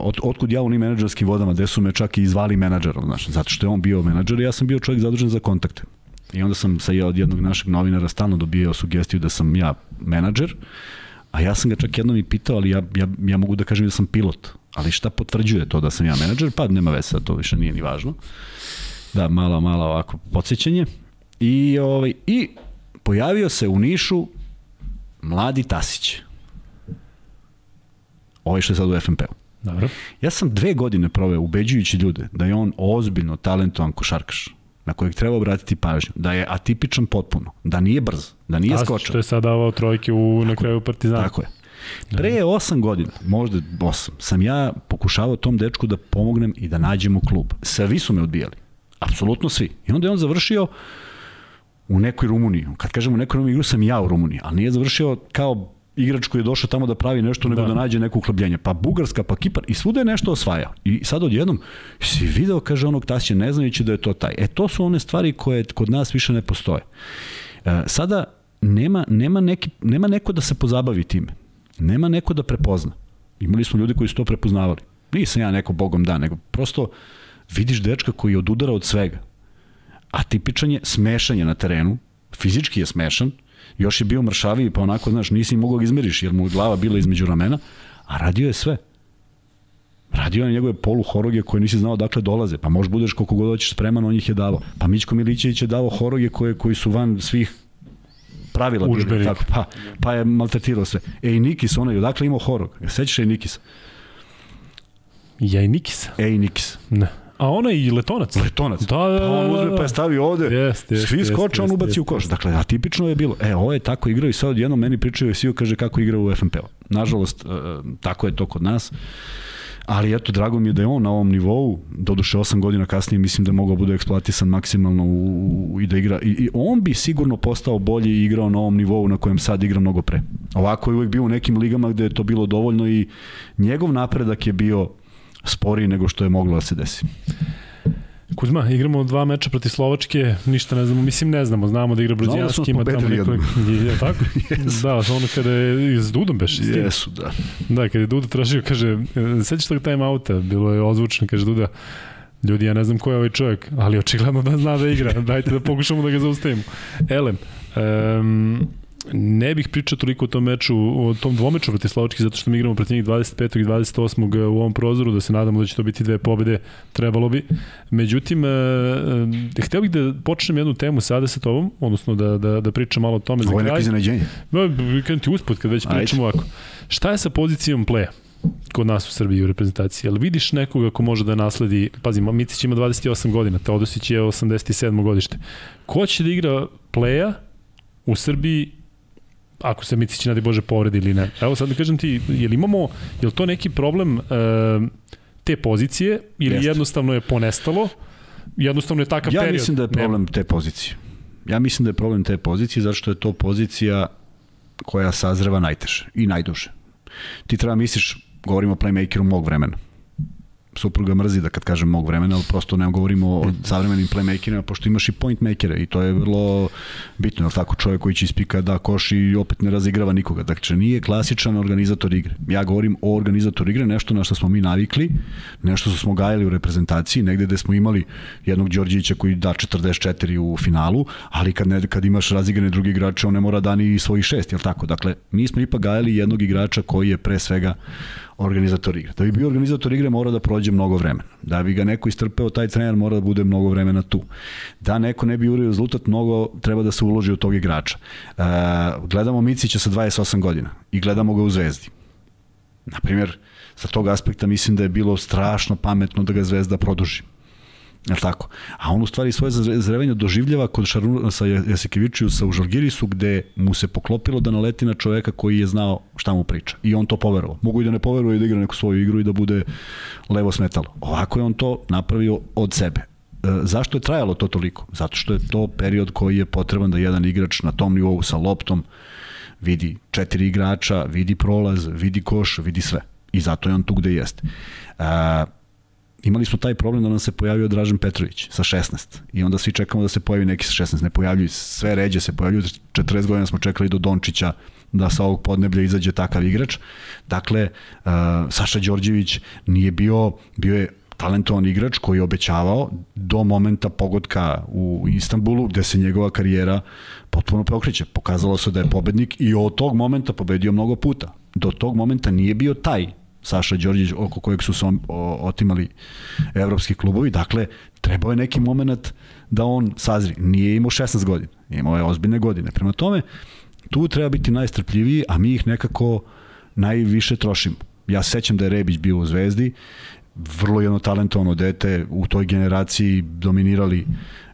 od, otkud ja u onim menadžerskim vodama, gde su me čak i zvali menadžerom, znaš, zato što je on bio menadžer i ja sam bio čovjek zadužen za kontakte. I onda sam sa od jednog našeg novinara stalno dobijao sugestiju da sam ja menadžer, a ja sam ga čak jednom i pitao, ali ja, ja, ja mogu da kažem da sam pilot. Ali šta potvrđuje to da sam ja menadžer? Pa nema veze, to više nije ni važno. Da, mala, mala ovako podsjećanje. I, ovaj, I pojavio se u Nišu mladi Tasić. Ovaj što je sad u FNP-u. Dobro. Ja sam dve godine proveo ubeđujući ljude da je on ozbiljno talentovan košarkaš na kojeg treba obratiti pažnju, da je atipičan potpuno, da nije brz, da nije skočan. što je sad davao trojke u, na kraju Partizana. Tako je. Pre 8 godina, možda 8, sam ja pokušavao tom dečku da pomognem i da nađemo klub. Svi su me odbijali. Apsolutno svi. I onda je on završio u nekoj Rumuniji. Kad kažem u nekoj Rumuniji, igru sam ja u Rumuniji, ali nije završio kao igrač koji je došao tamo da pravi nešto nego da, da nađe neko uhljebljenje. Pa Bugarska, pa Kipar i svuda je nešto osvajao. I sad odjednom si video, kaže onog Tasića, ne znajući da je to taj. E to su one stvari koje kod nas više ne postoje. E, sada nema, nema, neki, nema neko da se pozabavi time. Nema neko da prepozna. Imali smo ljudi koji su to prepoznavali. Nisam ja neko bogom da, nego prosto vidiš dečka koji odudara od svega. A tipičan je smešan je na terenu, fizički je smešan, još je bio mršaviji, pa onako, znaš, nisi mogao ga izmeriš, jer mu glava bila između ramena, a radio je sve. Radio je njegove polu horoge koje nisi znao dakle dolaze. Pa možeš budeš koliko god hoćeš spreman, on ih je davao. Pa Mićko Milićević je davao horoge koje, koji su van svih pravila bili. Tako, pa, pa je maltretirao sve. Ej Nikis, onaj, odakle imao horog? Sećaš Ej Nikisa? Ja i Nikisa. Ej Nikis. Ne. A ona i letonac. Letonac. Da, da, da. Pa on uzme pa je stavi ovde. Jest, jest, svi skoče, on ubaci u koš. Dakle, a tipično je bilo. E, ovo je tako igrao i sad odjednom meni pričaju i svi kaže kako igra u FNP-u. Nažalost, uh, tako je to kod nas. Ali eto, drago mi je da je on na ovom nivou, doduše 8 godina kasnije mislim da mogao bude eksploatisan maksimalno u, u, i da igra. I, I on bi sigurno postao bolji i igrao na ovom nivou na kojem sad igra mnogo pre. Ovako je uvek bio u nekim ligama gde je to bilo dovoljno i njegov napredak je bio sporiji nego što je moglo da se desi. Kuzma, igramo dva meča protiv Slovačke, ništa ne znamo, mislim ne znamo, znamo da igra Brođanski, ima tamo neko... Je, tako? yes. Da, ono kada je s Dudom beš. Jesu, da. Da, kada je Duda tražio, kaže, sećaš tog time outa, bilo je ozvučno, kaže Duda, ljudi, ja ne znam ko je ovaj čovjek, ali očigledno da zna da igra, dajte da pokušamo da ga zaustavimo. Elem, um, ne bih pričao toliko o tom meču, o tom dvomeču protiv Slovački, zato što mi igramo protiv njih 25. i 28. u ovom prozoru, da se nadamo da će to biti dve pobede, trebalo bi. Međutim, e, e, hteo bih da počnem jednu temu sada sa tobom, odnosno da, da, da pričam malo o tome. Ovo je neko iznenađenje. Kada ti usput, kad već pričamo ovako. Šta je sa pozicijom pleja? kod nas u Srbiji u reprezentaciji. Jel vidiš nekoga ko može da nasledi, pazi, Micić ima 28 godina, Teodosić je 87. godište. Ko će da igra pleja u Srbiji ako se Micić nadi Bože povredi ili ne. Evo sad da kažem ti, je li imamo, je li to neki problem e, te pozicije ili Jeste. jednostavno je ponestalo? Jednostavno je takav ja period. Ja mislim da je problem te pozicije. Ja mislim da je problem te pozicije zašto je to pozicija koja sazreva najteže i najduže. Ti treba misliš, govorimo o playmakeru mog vremena supruga mrzi da kad kažem mog vremena, ali prosto ne govorimo o savremenim playmakerima, pošto imaš i point makere i to je vrlo bitno, ali tako čovjek koji će ispika da koš i opet ne razigrava nikoga. Dakle, nije klasičan organizator igre. Ja govorim o organizatoru igre, nešto na što smo mi navikli, nešto što smo gajali u reprezentaciji, negde gde smo imali jednog Đorđevića koji da 44 u finalu, ali kad, ne, kad imaš razigrane drugi igrače, on ne mora da ni svojih šest, jel tako? Dakle, mi smo ipak gajali jednog igrača koji je pre svega organizator igre. Da bi bio organizator igre mora da prođe mnogo vremena. Da bi ga neko istrpeo, taj trener mora da bude mnogo vremena tu. Da neko ne bi urio rezultat, mnogo treba da se uloži od tog igrača. E, gledamo Micića sa 28 godina i gledamo ga u Zvezdi. Naprimjer, sa tog aspekta mislim da je bilo strašno pametno da ga Zvezda produži. Je tako? A on u stvari svoje zrevanje doživljava kod Šaruna sa Jasikevičiusa u Žalgirisu gde mu se poklopilo da naleti na čoveka koji je znao šta mu priča. I on to poverovao. Mogu i da ne poveruje i da igra neku svoju igru i da bude levo smetalo. Ovako je on to napravio od sebe. zašto je trajalo to toliko? Zato što je to period koji je potreban da jedan igrač na tom nivou sa loptom vidi četiri igrača, vidi prolaz, vidi koš, vidi sve. I zato je on tu gde jeste. Uh, imali smo taj problem da nam se pojavio Dražen Petrović sa 16 i onda svi čekamo da se pojavi neki sa 16, ne pojavljuju sve ređe se pojavljuju, 40 godina smo čekali do Dončića da sa ovog podneblja izađe takav igrač. Dakle, uh, Saša Đorđević nije bio, bio je talentovan igrač koji je obećavao do momenta pogodka u Istanbulu gde se njegova karijera potpuno preokreće. Pokazalo se da je pobednik i od tog momenta pobedio mnogo puta. Do tog momenta nije bio taj Saša Đorđević oko kojeg su se otimali evropski klubovi. Dakle, trebao je neki moment da on sazri. Nije imao 16 godina, imao je ozbiljne godine. Prema tome, tu treba biti najstrpljiviji, a mi ih nekako najviše trošimo. Ja sećam da je Rebić bio u Zvezdi, vrlo jedno talentovano dete u toj generaciji dominirali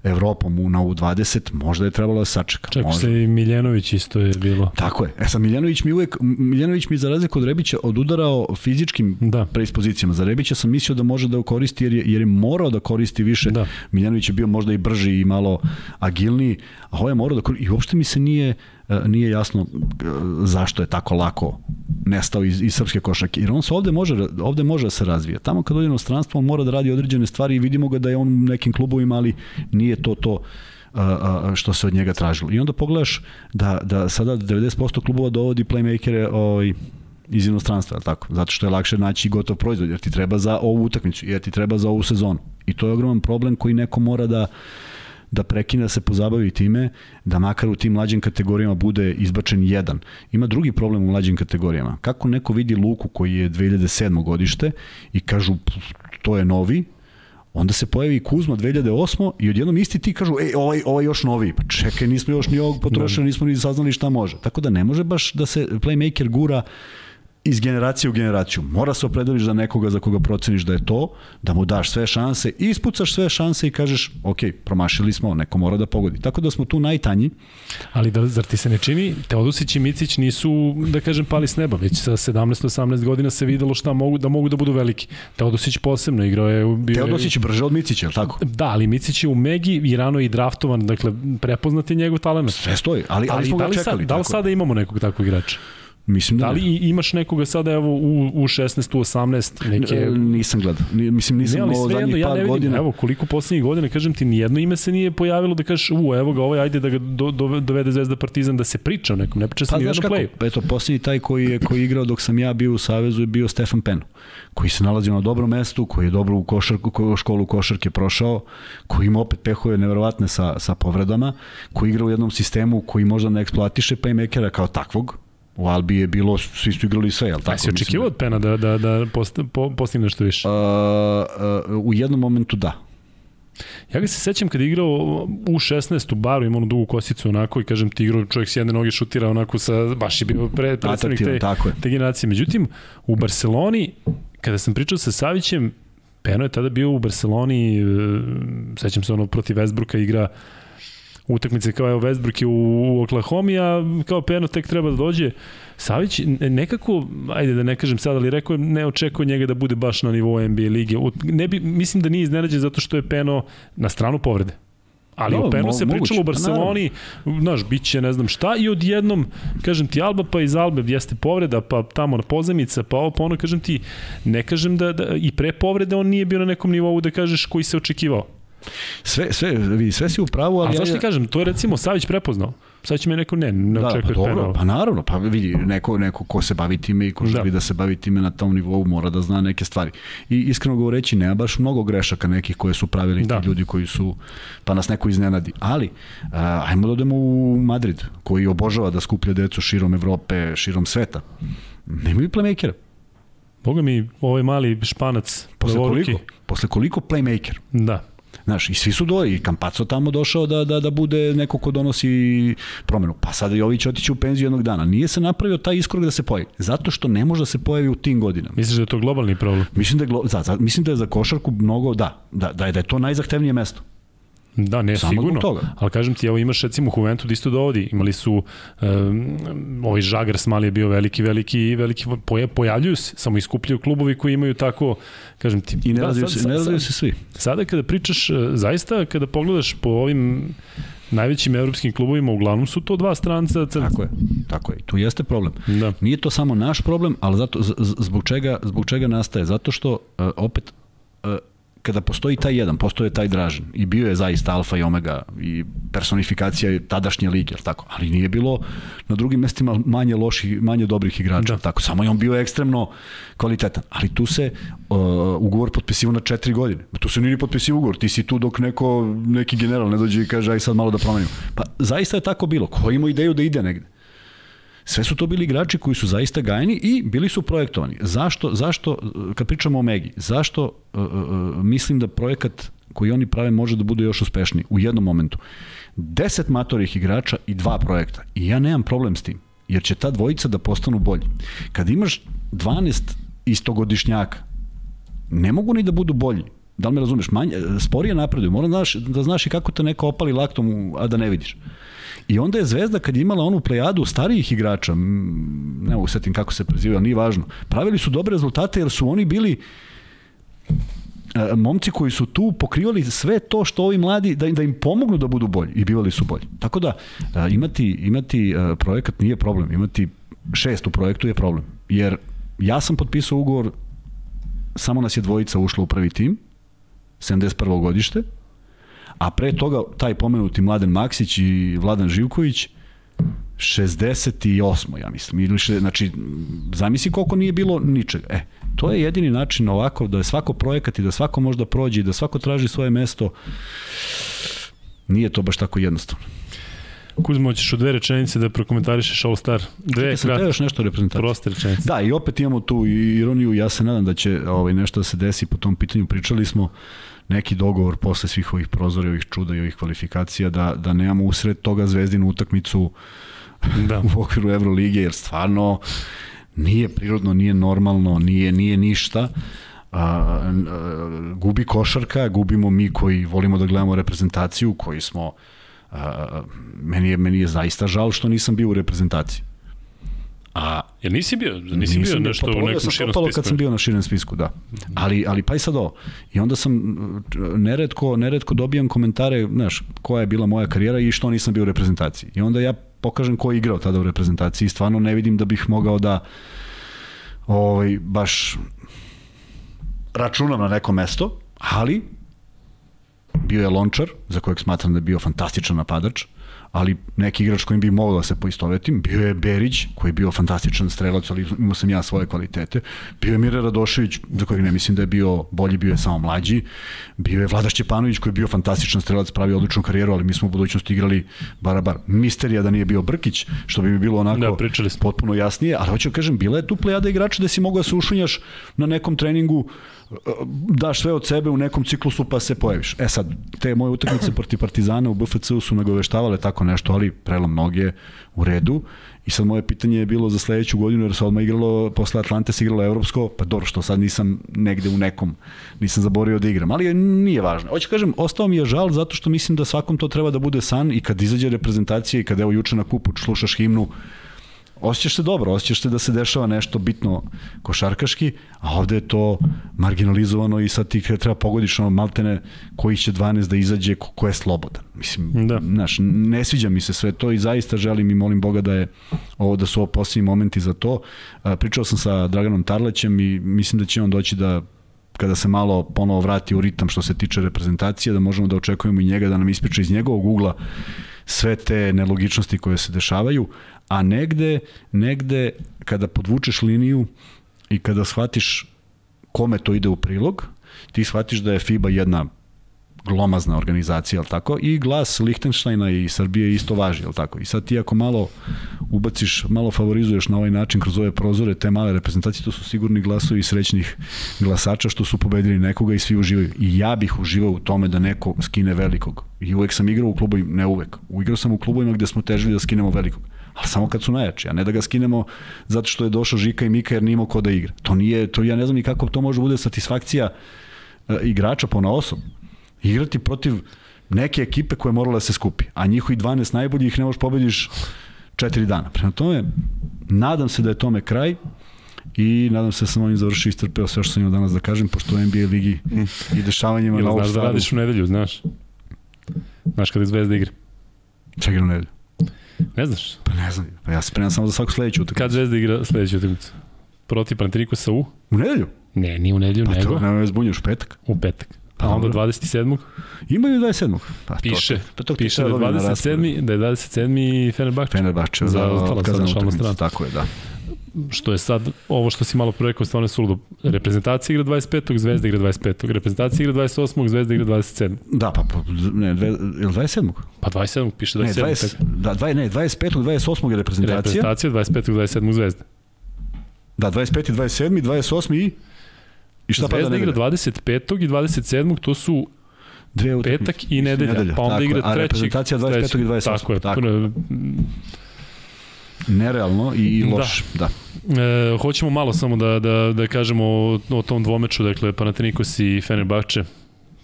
Evropom u, na U20, možda je trebalo da sačeka. Čak možda. se i Miljanović isto je bilo. Tako je. E sad, Miljanović mi uvek, Miljanović mi za razliku od Rebića odudarao fizičkim da. preispozicijama. Za Rebića sam mislio da može da koristi jer je, jer je morao da koristi više. Da. Miljanović je bio možda i brži i malo agilniji, a ovo je morao da koristi. I uopšte mi se nije E, nije jasno e, zašto je tako lako nestao iz, iz srpske košake. Jer on se ovde može, ovde može da se razvija. Tamo kad ode u stranstvo, on mora da radi određene stvari i vidimo ga da je on u nekim klubovima, ali nije to to što se od njega tražilo. I onda pogledaš da, da sada 90% klubova dovodi playmakere ovaj, iz inostranstva, tako? Zato što je lakše naći gotov proizvod, jer ti treba za ovu utakmicu, jer ti treba za ovu sezonu. I to je ogroman problem koji neko mora da da prekine da se pozabavi time, da makar u tim mlađim kategorijama bude izbačen jedan. Ima drugi problem u mlađim kategorijama. Kako neko vidi Luku koji je 2007. godište i kažu to je novi, onda se pojavi Kuzma 2008. i odjednom isti ti kažu, ej, ovaj, ovaj još novi. Pa čekaj, nismo još ni ovog potrošili, da. nismo ni saznali šta može. Tako da ne može baš da se playmaker gura iz generacije u generaciju. Mora se opredeliš za nekoga za koga proceniš da je to, da mu daš sve šanse, ispucaš sve šanse i kažeš, ok, promašili smo, neko mora da pogodi. Tako da smo tu najtanji. Ali da, zar ti se ne čini, Teodosić i Micić nisu, da kažem, pali s neba, već sa 17-18 godina se videlo šta mogu, da mogu da budu veliki. Teodosić posebno igrao je... Bio Teodosić je brže od Micića, je li tako? Da, ali Micić je u Megi i rano i draftovan, dakle, prepoznat je njegov talent. Sve stoji, ali, ali, ali smo da ga čekali. Sad, da li sada imamo nekog takvog igrača? Mislim da, da li ne. imaš nekoga sada evo u, u 16, u 18 neke... E, nisam gledao. Mislim nisam ne, ovo zadnjih ja par vidim, godina. Evo koliko poslednjih godina, kažem ti, nijedno ime se nije pojavilo da kažeš, u, evo ga, ovaj, ajde da ga do, do, dovede Zvezda Partizan da se priča o nekom, ne priča se pa, ni playu. Eto, poslednji taj koji je, koji je igrao dok sam ja bio u Savezu je bio Stefan Peno, koji se nalazio na dobrom mestu, koji je dobro u košarku, školu košarke prošao, koji ima opet pehove neverovatne sa, sa povredama, koji igra u jednom sistemu koji možda ne eksploatiše playmakera kao takvog, U Albi je bilo, svi su igrali sve, jel tako? A si očekivao od Pena da, da, da post, po, postigne nešto više? Uh, uh, u jednom momentu da. Ja ga se sećam kad je igrao u 16 u baru, ima onu dugu kosicu onako i kažem ti igrao čovjek s jedne noge šutira onako sa, baš je bio pre, predstavnik te, te generacije. Međutim, u Barceloni, kada sam pričao sa Savićem, Peno je tada bio u Barceloni, e, sećam se ono protiv Westbrooka igra utakmice kao evo Westbrook je u, u Oklahoma, a kao Peno tek treba da dođe. Savić nekako, ajde da ne kažem sad, ali rekao je ne očekuje njega da bude baš na nivou NBA lige. Ne bi, mislim da nije iznenađen zato što je Peno na stranu povrede. Ali no, o Penu se moguće. pričalo u pa Barceloni, znaš, bit će ne znam šta i odjednom, kažem ti, Alba pa iz Albe jeste povreda, pa tamo na pozemica, pa ovo, pa ono, kažem ti, ne kažem da, da i pre povrede on nije bio na nekom nivou da kažeš koji se očekivao. Sve, sve, vidi, sve si u pravu, ali... A zašto ja, ti kažem, to je recimo Savić prepoznao. Sad će mi neko, ne, ne da, očekuje pa dobro, pa naravno, pa vidi, neko, neko ko se bavi time i ko da. želi da se bavi time na tom nivou mora da zna neke stvari. I iskreno govoreći, nema baš mnogo grešaka nekih koje su pravili da. ti ljudi koji su, pa nas neko iznenadi. Ali, a, ajmo da odemo u Madrid, koji obožava da skuplja decu širom Evrope, širom sveta. Nemaju playmakera. Boga mi, ovaj mali španac. Posle koliko? Posle koliko playmaker? Da. Znaš, i svi su do, i Kampaco tamo došao da, da, da bude neko ko donosi promenu. Pa sada Jović otiće u penziju jednog dana. Nije se napravio taj iskorak da se pojavi. Zato što ne može da se pojavi u tim godinama. Misliš da je to globalni problem? Mislim da je, za, za, mislim da je za košarku mnogo, da, da, da, je, da je to najzahtevnije mesto. Da, ne, Samo sigurno. toga. Ali kažem ti, evo imaš recimo Juventus da isto dovodi. Imali su, um, ovaj Žagar Smali je bio veliki, veliki, veliki, pojavljuju se, samo iskupljaju klubovi koji imaju tako, kažem ti. I ne da, razviju se, ne razviju se svi. Sada kada pričaš, e, zaista kada pogledaš po ovim najvećim evropskim klubovima, uglavnom su to dva stranca crnca. Tako je, tako je. Tu jeste problem. Da. Nije to samo naš problem, ali zato, zbog čega, zbog čega nastaje? Zato što, uh, opet, uh, kada postoji taj jedan, postoje taj Dražin i bio je zaista alfa i omega i personifikacija tadašnje lige, tako? ali nije bilo na drugim mestima manje loših, manje dobrih igrača, da. tako? samo je on bio ekstremno kvalitetan, ali tu se uh, ugovor potpisivao na četiri godine, tu se nije potpisivao ugovor, ti si tu dok neko, neki general ne dođe i kaže aj sad malo da promenimo. Pa zaista je tako bilo, ko ima ideju da ide negde? Sve su to bili igrači koji su zaista gajeni i bili su projektovani. Zašto, zašto kad pričamo o Megi, zašto uh, uh, mislim da projekat koji oni prave može da bude još uspešniji u jednom momentu. 10 matorih igrača i dva projekta. I ja nemam problem s tim, jer će ta dvojica da postanu bolji. Kad imaš 12 istogodišnjaka, ne mogu ni da budu bolji. Da li me razumeš? Manje, sporije napreduju. Moram da znaš, da znaš i kako te neko opali laktom, a da ne vidiš. I onda je Zvezda kad je imala onu plejadu starijih igrača, ne mogu setim kako se prezivaju, nije važno, pravili su dobre rezultate jer su oni bili e, momci koji su tu pokrivali sve to što ovi mladi da, da im pomognu da budu bolji i bivali su bolji. Tako da e, imati, imati e, projekat nije problem, imati šest u projektu je problem. Jer ja sam potpisao ugovor, samo nas je dvojica ušla u prvi tim, 71. godište, A pre toga taj pomenuti Mladen Maksić i Vladan Živković 68. ja mislim. Ili še, znači, zamisli koliko nije bilo ničega. E, to je jedini način ovako da je svako projekat i da svako možda prođe i da svako traži svoje mesto. Nije to baš tako jednostavno. Kuzmo, ćeš u dve rečenice da prokomentarišeš All Star. Dve Čekaj, još nešto reprezentacije. Proste rečenice. Da, i opet imamo tu ironiju, ja se nadam da će ovaj, nešto da se desi po tom pitanju. Pričali smo uh, neki dogovor posle svih ovih prozora, ovih čuda i ovih kvalifikacija da, da nemamo usred toga zvezdinu utakmicu da. u okviru Evrolige, jer stvarno nije prirodno, nije normalno, nije, nije ništa. A, a, gubi košarka, gubimo mi koji volimo da gledamo reprezentaciju, koji smo a, meni je meni je zaista žal što nisam bio u reprezentaciji. A Jel nisi bio? Nisi bio nešto pa, u nekom širnom spisku? kad sam bio na širnom spisku, da. Ali, ali pa i sad ovo. I onda sam neretko, neretko dobijam komentare, znaš, koja je bila moja karijera i što nisam bio u reprezentaciji. I onda ja pokažem ko je igrao tada u reprezentaciji i stvarno ne vidim da bih mogao da ovaj, baš računam na neko mesto, ali bio je Lončar, za kojeg smatram da je bio fantastičan napadač, ali neki igrač kojim bi mogao da se poistovetim, bio je Berić, koji je bio fantastičan strelac, ali imao sam ja svoje kvalitete, bio je Mire Radošević, za kojeg ne mislim da je bio bolji, bio je samo mlađi, bio je Vlada Šćepanović, koji je bio fantastičan strelac, pravi odličnu karijeru, ali mi smo u budućnosti igrali barabar. Misterija da nije bio Brkić, što bi mi bilo onako da, potpuno jasnije, ali hoću da kažem, bila je tu plejada igrača da si mogao da se ušunjaš na nekom treningu daš sve od sebe u nekom ciklusu pa se pojaviš. E sad, te moje utakmice protiv Partizana u BFC-u su nagoveštavale tako nešto, ali prelom noge u redu. I sad moje pitanje je bilo za sledeću godinu, jer se odmah igralo, posle Atlante se igralo evropsko, pa dobro što sad nisam negde u nekom, nisam zaborio da igram, ali nije važno. Hoću kažem, ostao mi je žal zato što mislim da svakom to treba da bude san i kad izađe reprezentacija i kad evo juče na kupu slušaš himnu, osjećaš se dobro, osjećaš se da se dešava nešto bitno košarkaški, a ovde je to marginalizovano i sad ti treba pogodiš ono maltene koji će 12 da izađe, ko, ko je slobodan. Mislim, da. znaš, ne sviđa mi se sve to i zaista želim i molim Boga da je ovo da su ovo posljednji momenti za to. Pričao sam sa Draganom Tarlećem i mislim da će on doći da kada se malo ponovo vrati u ritam što se tiče reprezentacije, da možemo da očekujemo i njega da nam ispriča iz njegovog ugla sve te nelogičnosti koje se dešavaju, a negde, negde kada podvučeš liniju i kada shvatiš kome to ide u prilog, ti shvatiš da je FIBA jedna glomazna organizacija, al tako? I glas Lichtensteina i Srbije isto važi, al tako? I sad ti ako malo ubaciš, malo favorizuješ na ovaj način kroz ove prozore te male reprezentacije, to su sigurni glasovi srećnih glasača što su pobedili nekoga i svi uživaju. I ja bih uživao u tome da neko skine velikog. I uvek sam igrao u klubu, ne uvek. Igrao sam u klubovima gde smo težili da skinemo velikog ali samo kad su najjači, a ne da ga skinemo zato što je došao Žika i Mika jer nije ko da igra. To nije, to ja ne znam ni kako to može bude satisfakcija uh, igrača po na osob. Igrati protiv neke ekipe koje morala da se skupi, a njihovi 12 najboljih ne možeš pobediš 4 dana. Prema tome, nadam se da je tome kraj i nadam se da sam ovim završio istrpeo sve što sam imao danas da kažem, pošto u NBA ligi i dešavanjima na Ili ovom znaš da radiš u nedelju, znaš? Znaš kada je Zvezda igra? Čekaj na nedelju. Ne znaš? Pa ne znam, pa ja se spremam samo za svaku sledeću utakmicu. Kad Zvezda igra sledeću utakmicu? Protiv Panathinaikosa u? U nedelju? Ne, nije u nedelju, Pa nego to ne zbunjuš, petak. u petak. Pa A onda dobro. 27. Imaju 27. Pa, to- Piše, pa to piše da je treba dobiti na raspored. 27. da je 27. Fenerbahče. Fenerbahče Za za otkazanu utakmicu. Tako je, da. Što je sad, ovo što si malo pre rekao, stvarno je suludo. Reprezentacija igra 25. Zvezda igra 25. Reprezentacija igra 28. Zvezda igra 27. Da, pa, pa ne, dve, je li 27. Pa 27. piše Ne, 27. 20, da, dva, ne, 25. 28. je reprezentacija. Reprezentacija 25. 27. Zvezda. Da, 25. 27. 28. i... I šta pada Zvezda igra nedelja? 25. i 27. to su Dve utakmice. petak i nedelja, nedelja, pa onda tako igra je. A treći. reprezentacija 25. i treći. 28. Tako je. Tako. Nerealno i, Da. loš. Da. E, hoćemo malo samo da, da, da kažemo o, o tom dvomeču, dakle Panathinaikos i Fenerbahče.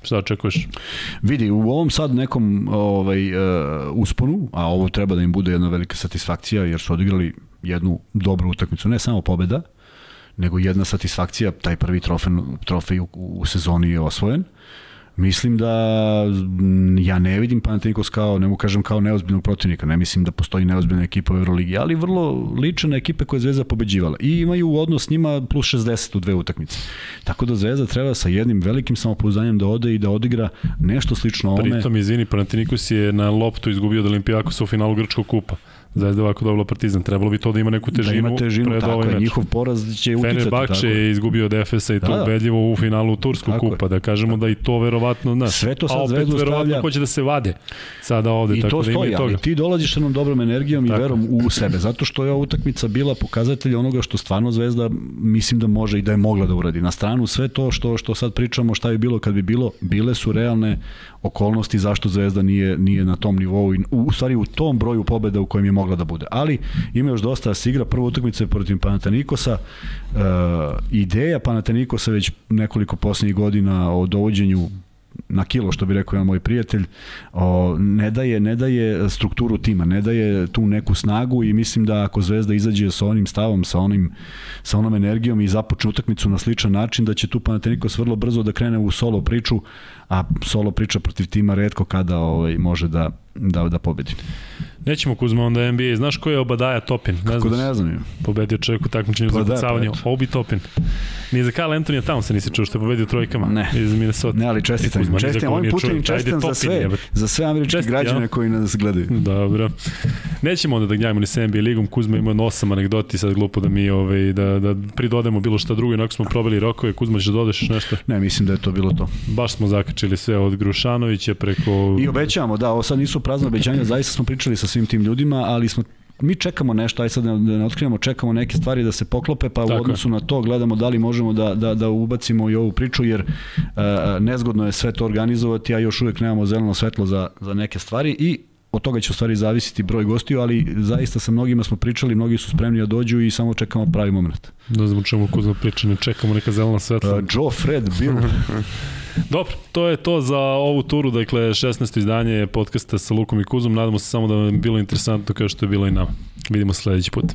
Šta očekuješ? Vidi, u ovom sad nekom ovaj, uh, usponu, a ovo treba da im bude jedna velika satisfakcija, jer su odigrali jednu dobru utakmicu, ne samo pobeda, nego jedna satisfakcija, taj prvi trofej, trofej u, u sezoni je osvojen. Mislim da ja ne vidim Panathinaikos kao, ne mu kažem kao neozbiljnog protivnika, ne mislim da postoji neozbiljna ekipa u Euroligi, ali vrlo lična na ekipe koje je Zvezda pobeđivala i imaju odnos s njima plus 60 u dve utakmice. Tako da Zvezda treba sa jednim velikim samopouzdanjem da ode i da odigra nešto slično ovome. Pritom, izvini, Panathinaikos je na loptu izgubio od Olimpijakosa u finalu Grčkog kupa. Zvezda je ovako dobila Partizan. Trebalo bi to da ima neku težinu, da ima težinu, pred tako ovaj je, meč. njihov poraz će uticati. Fenerbahče je izgubio od Efesa i to Da, da. ubedljivo u finalu Turskog kupa, da kažemo da i to verovatno, znaš, Sve to sad a opet verovatno stavlja- hoće da se vade sada ovde, I tako to da stoji, toga. ali ti dolaziš sa jednom dobrom energijom Tako. i verom u sebe, zato što je ova utakmica bila pokazatelj onoga što stvarno Zvezda mislim da može i da je mogla da uradi. Na stranu sve to što što sad pričamo šta bi bilo kad bi bilo, bile su realne okolnosti zašto Zvezda nije nije na tom nivou i u, u stvari u tom broju pobeda u kojem je mogla da bude. Ali ima još dosta da se igra. Prva utakmica je protiv Panathinaikosa. E, ideja Panathinaikosa već nekoliko poslednjih godina o dovođenju na kilo, što bi rekao jedan moj prijatelj, o, ne daje, ne daje strukturu tima, ne daje tu neku snagu i mislim da ako Zvezda izađe sa onim stavom, sa onim sa onom energijom i započne utakmicu na sličan način, da će tu Panathinaikos vrlo brzo da krene u solo priču, a solo priča protiv tima redko kada ovaj, može da, da, da pobedi. Nećemo Kuzma onda NBA. Znaš ko je Obadaja Topin? Ne Kako znaš? da ne znam. Pobedio čovjek u takmičenju Pa za da, kucavanje. pa. Obi Topin. Ni za Kyle Anthony Townsa nisi čuo što je pobedio trojkama Ne. iz Minnesota. Ne, ali čestitam. E, Kuzma, čestitam, ovim putem čestitam za sve, jebote. za sve američke Čestit, građane ja. koji nas gledaju. Dobro. Nećemo onda da gnjavimo ni sa NBA ligom. Kuzma ima osam anegdoti, sad glupo da mi ovaj, da, da pridodemo bilo šta drugo, inako smo probali rokove. Kuzma, ćeš da dodeš nešto? Ne, mislim da je to bilo to. Baš smo zakačili sve od Grušanovića preko... I obećavamo, da, ovo sad nisu prazne obećanja, zaista smo pričali sa svim tim ljudima, ali smo mi čekamo nešto, aj sad da ne, da ne otkrivamo, čekamo neke stvari da se poklope, pa Tako u je. odnosu na to gledamo da li možemo da, da, da ubacimo i ovu priču, jer uh, nezgodno je sve to organizovati, a još uvek nemamo zeleno svetlo za, za neke stvari i od toga će u stvari zavisiti broj gostiju, ali zaista sa mnogima smo pričali, mnogi su spremni da dođu i samo čekamo pravi moment. Da znamo čemu Kuzma priča, ne čekamo neka zelena svetla. Uh, Joe, Fred, Bill, Dobro, to je to za ovu turu, dakle 16. izdanje podcasta sa Lukom i Kuzom. Nadamo se samo da vam je bilo interesantno kao što je bilo i nama. Vidimo se sledeći put.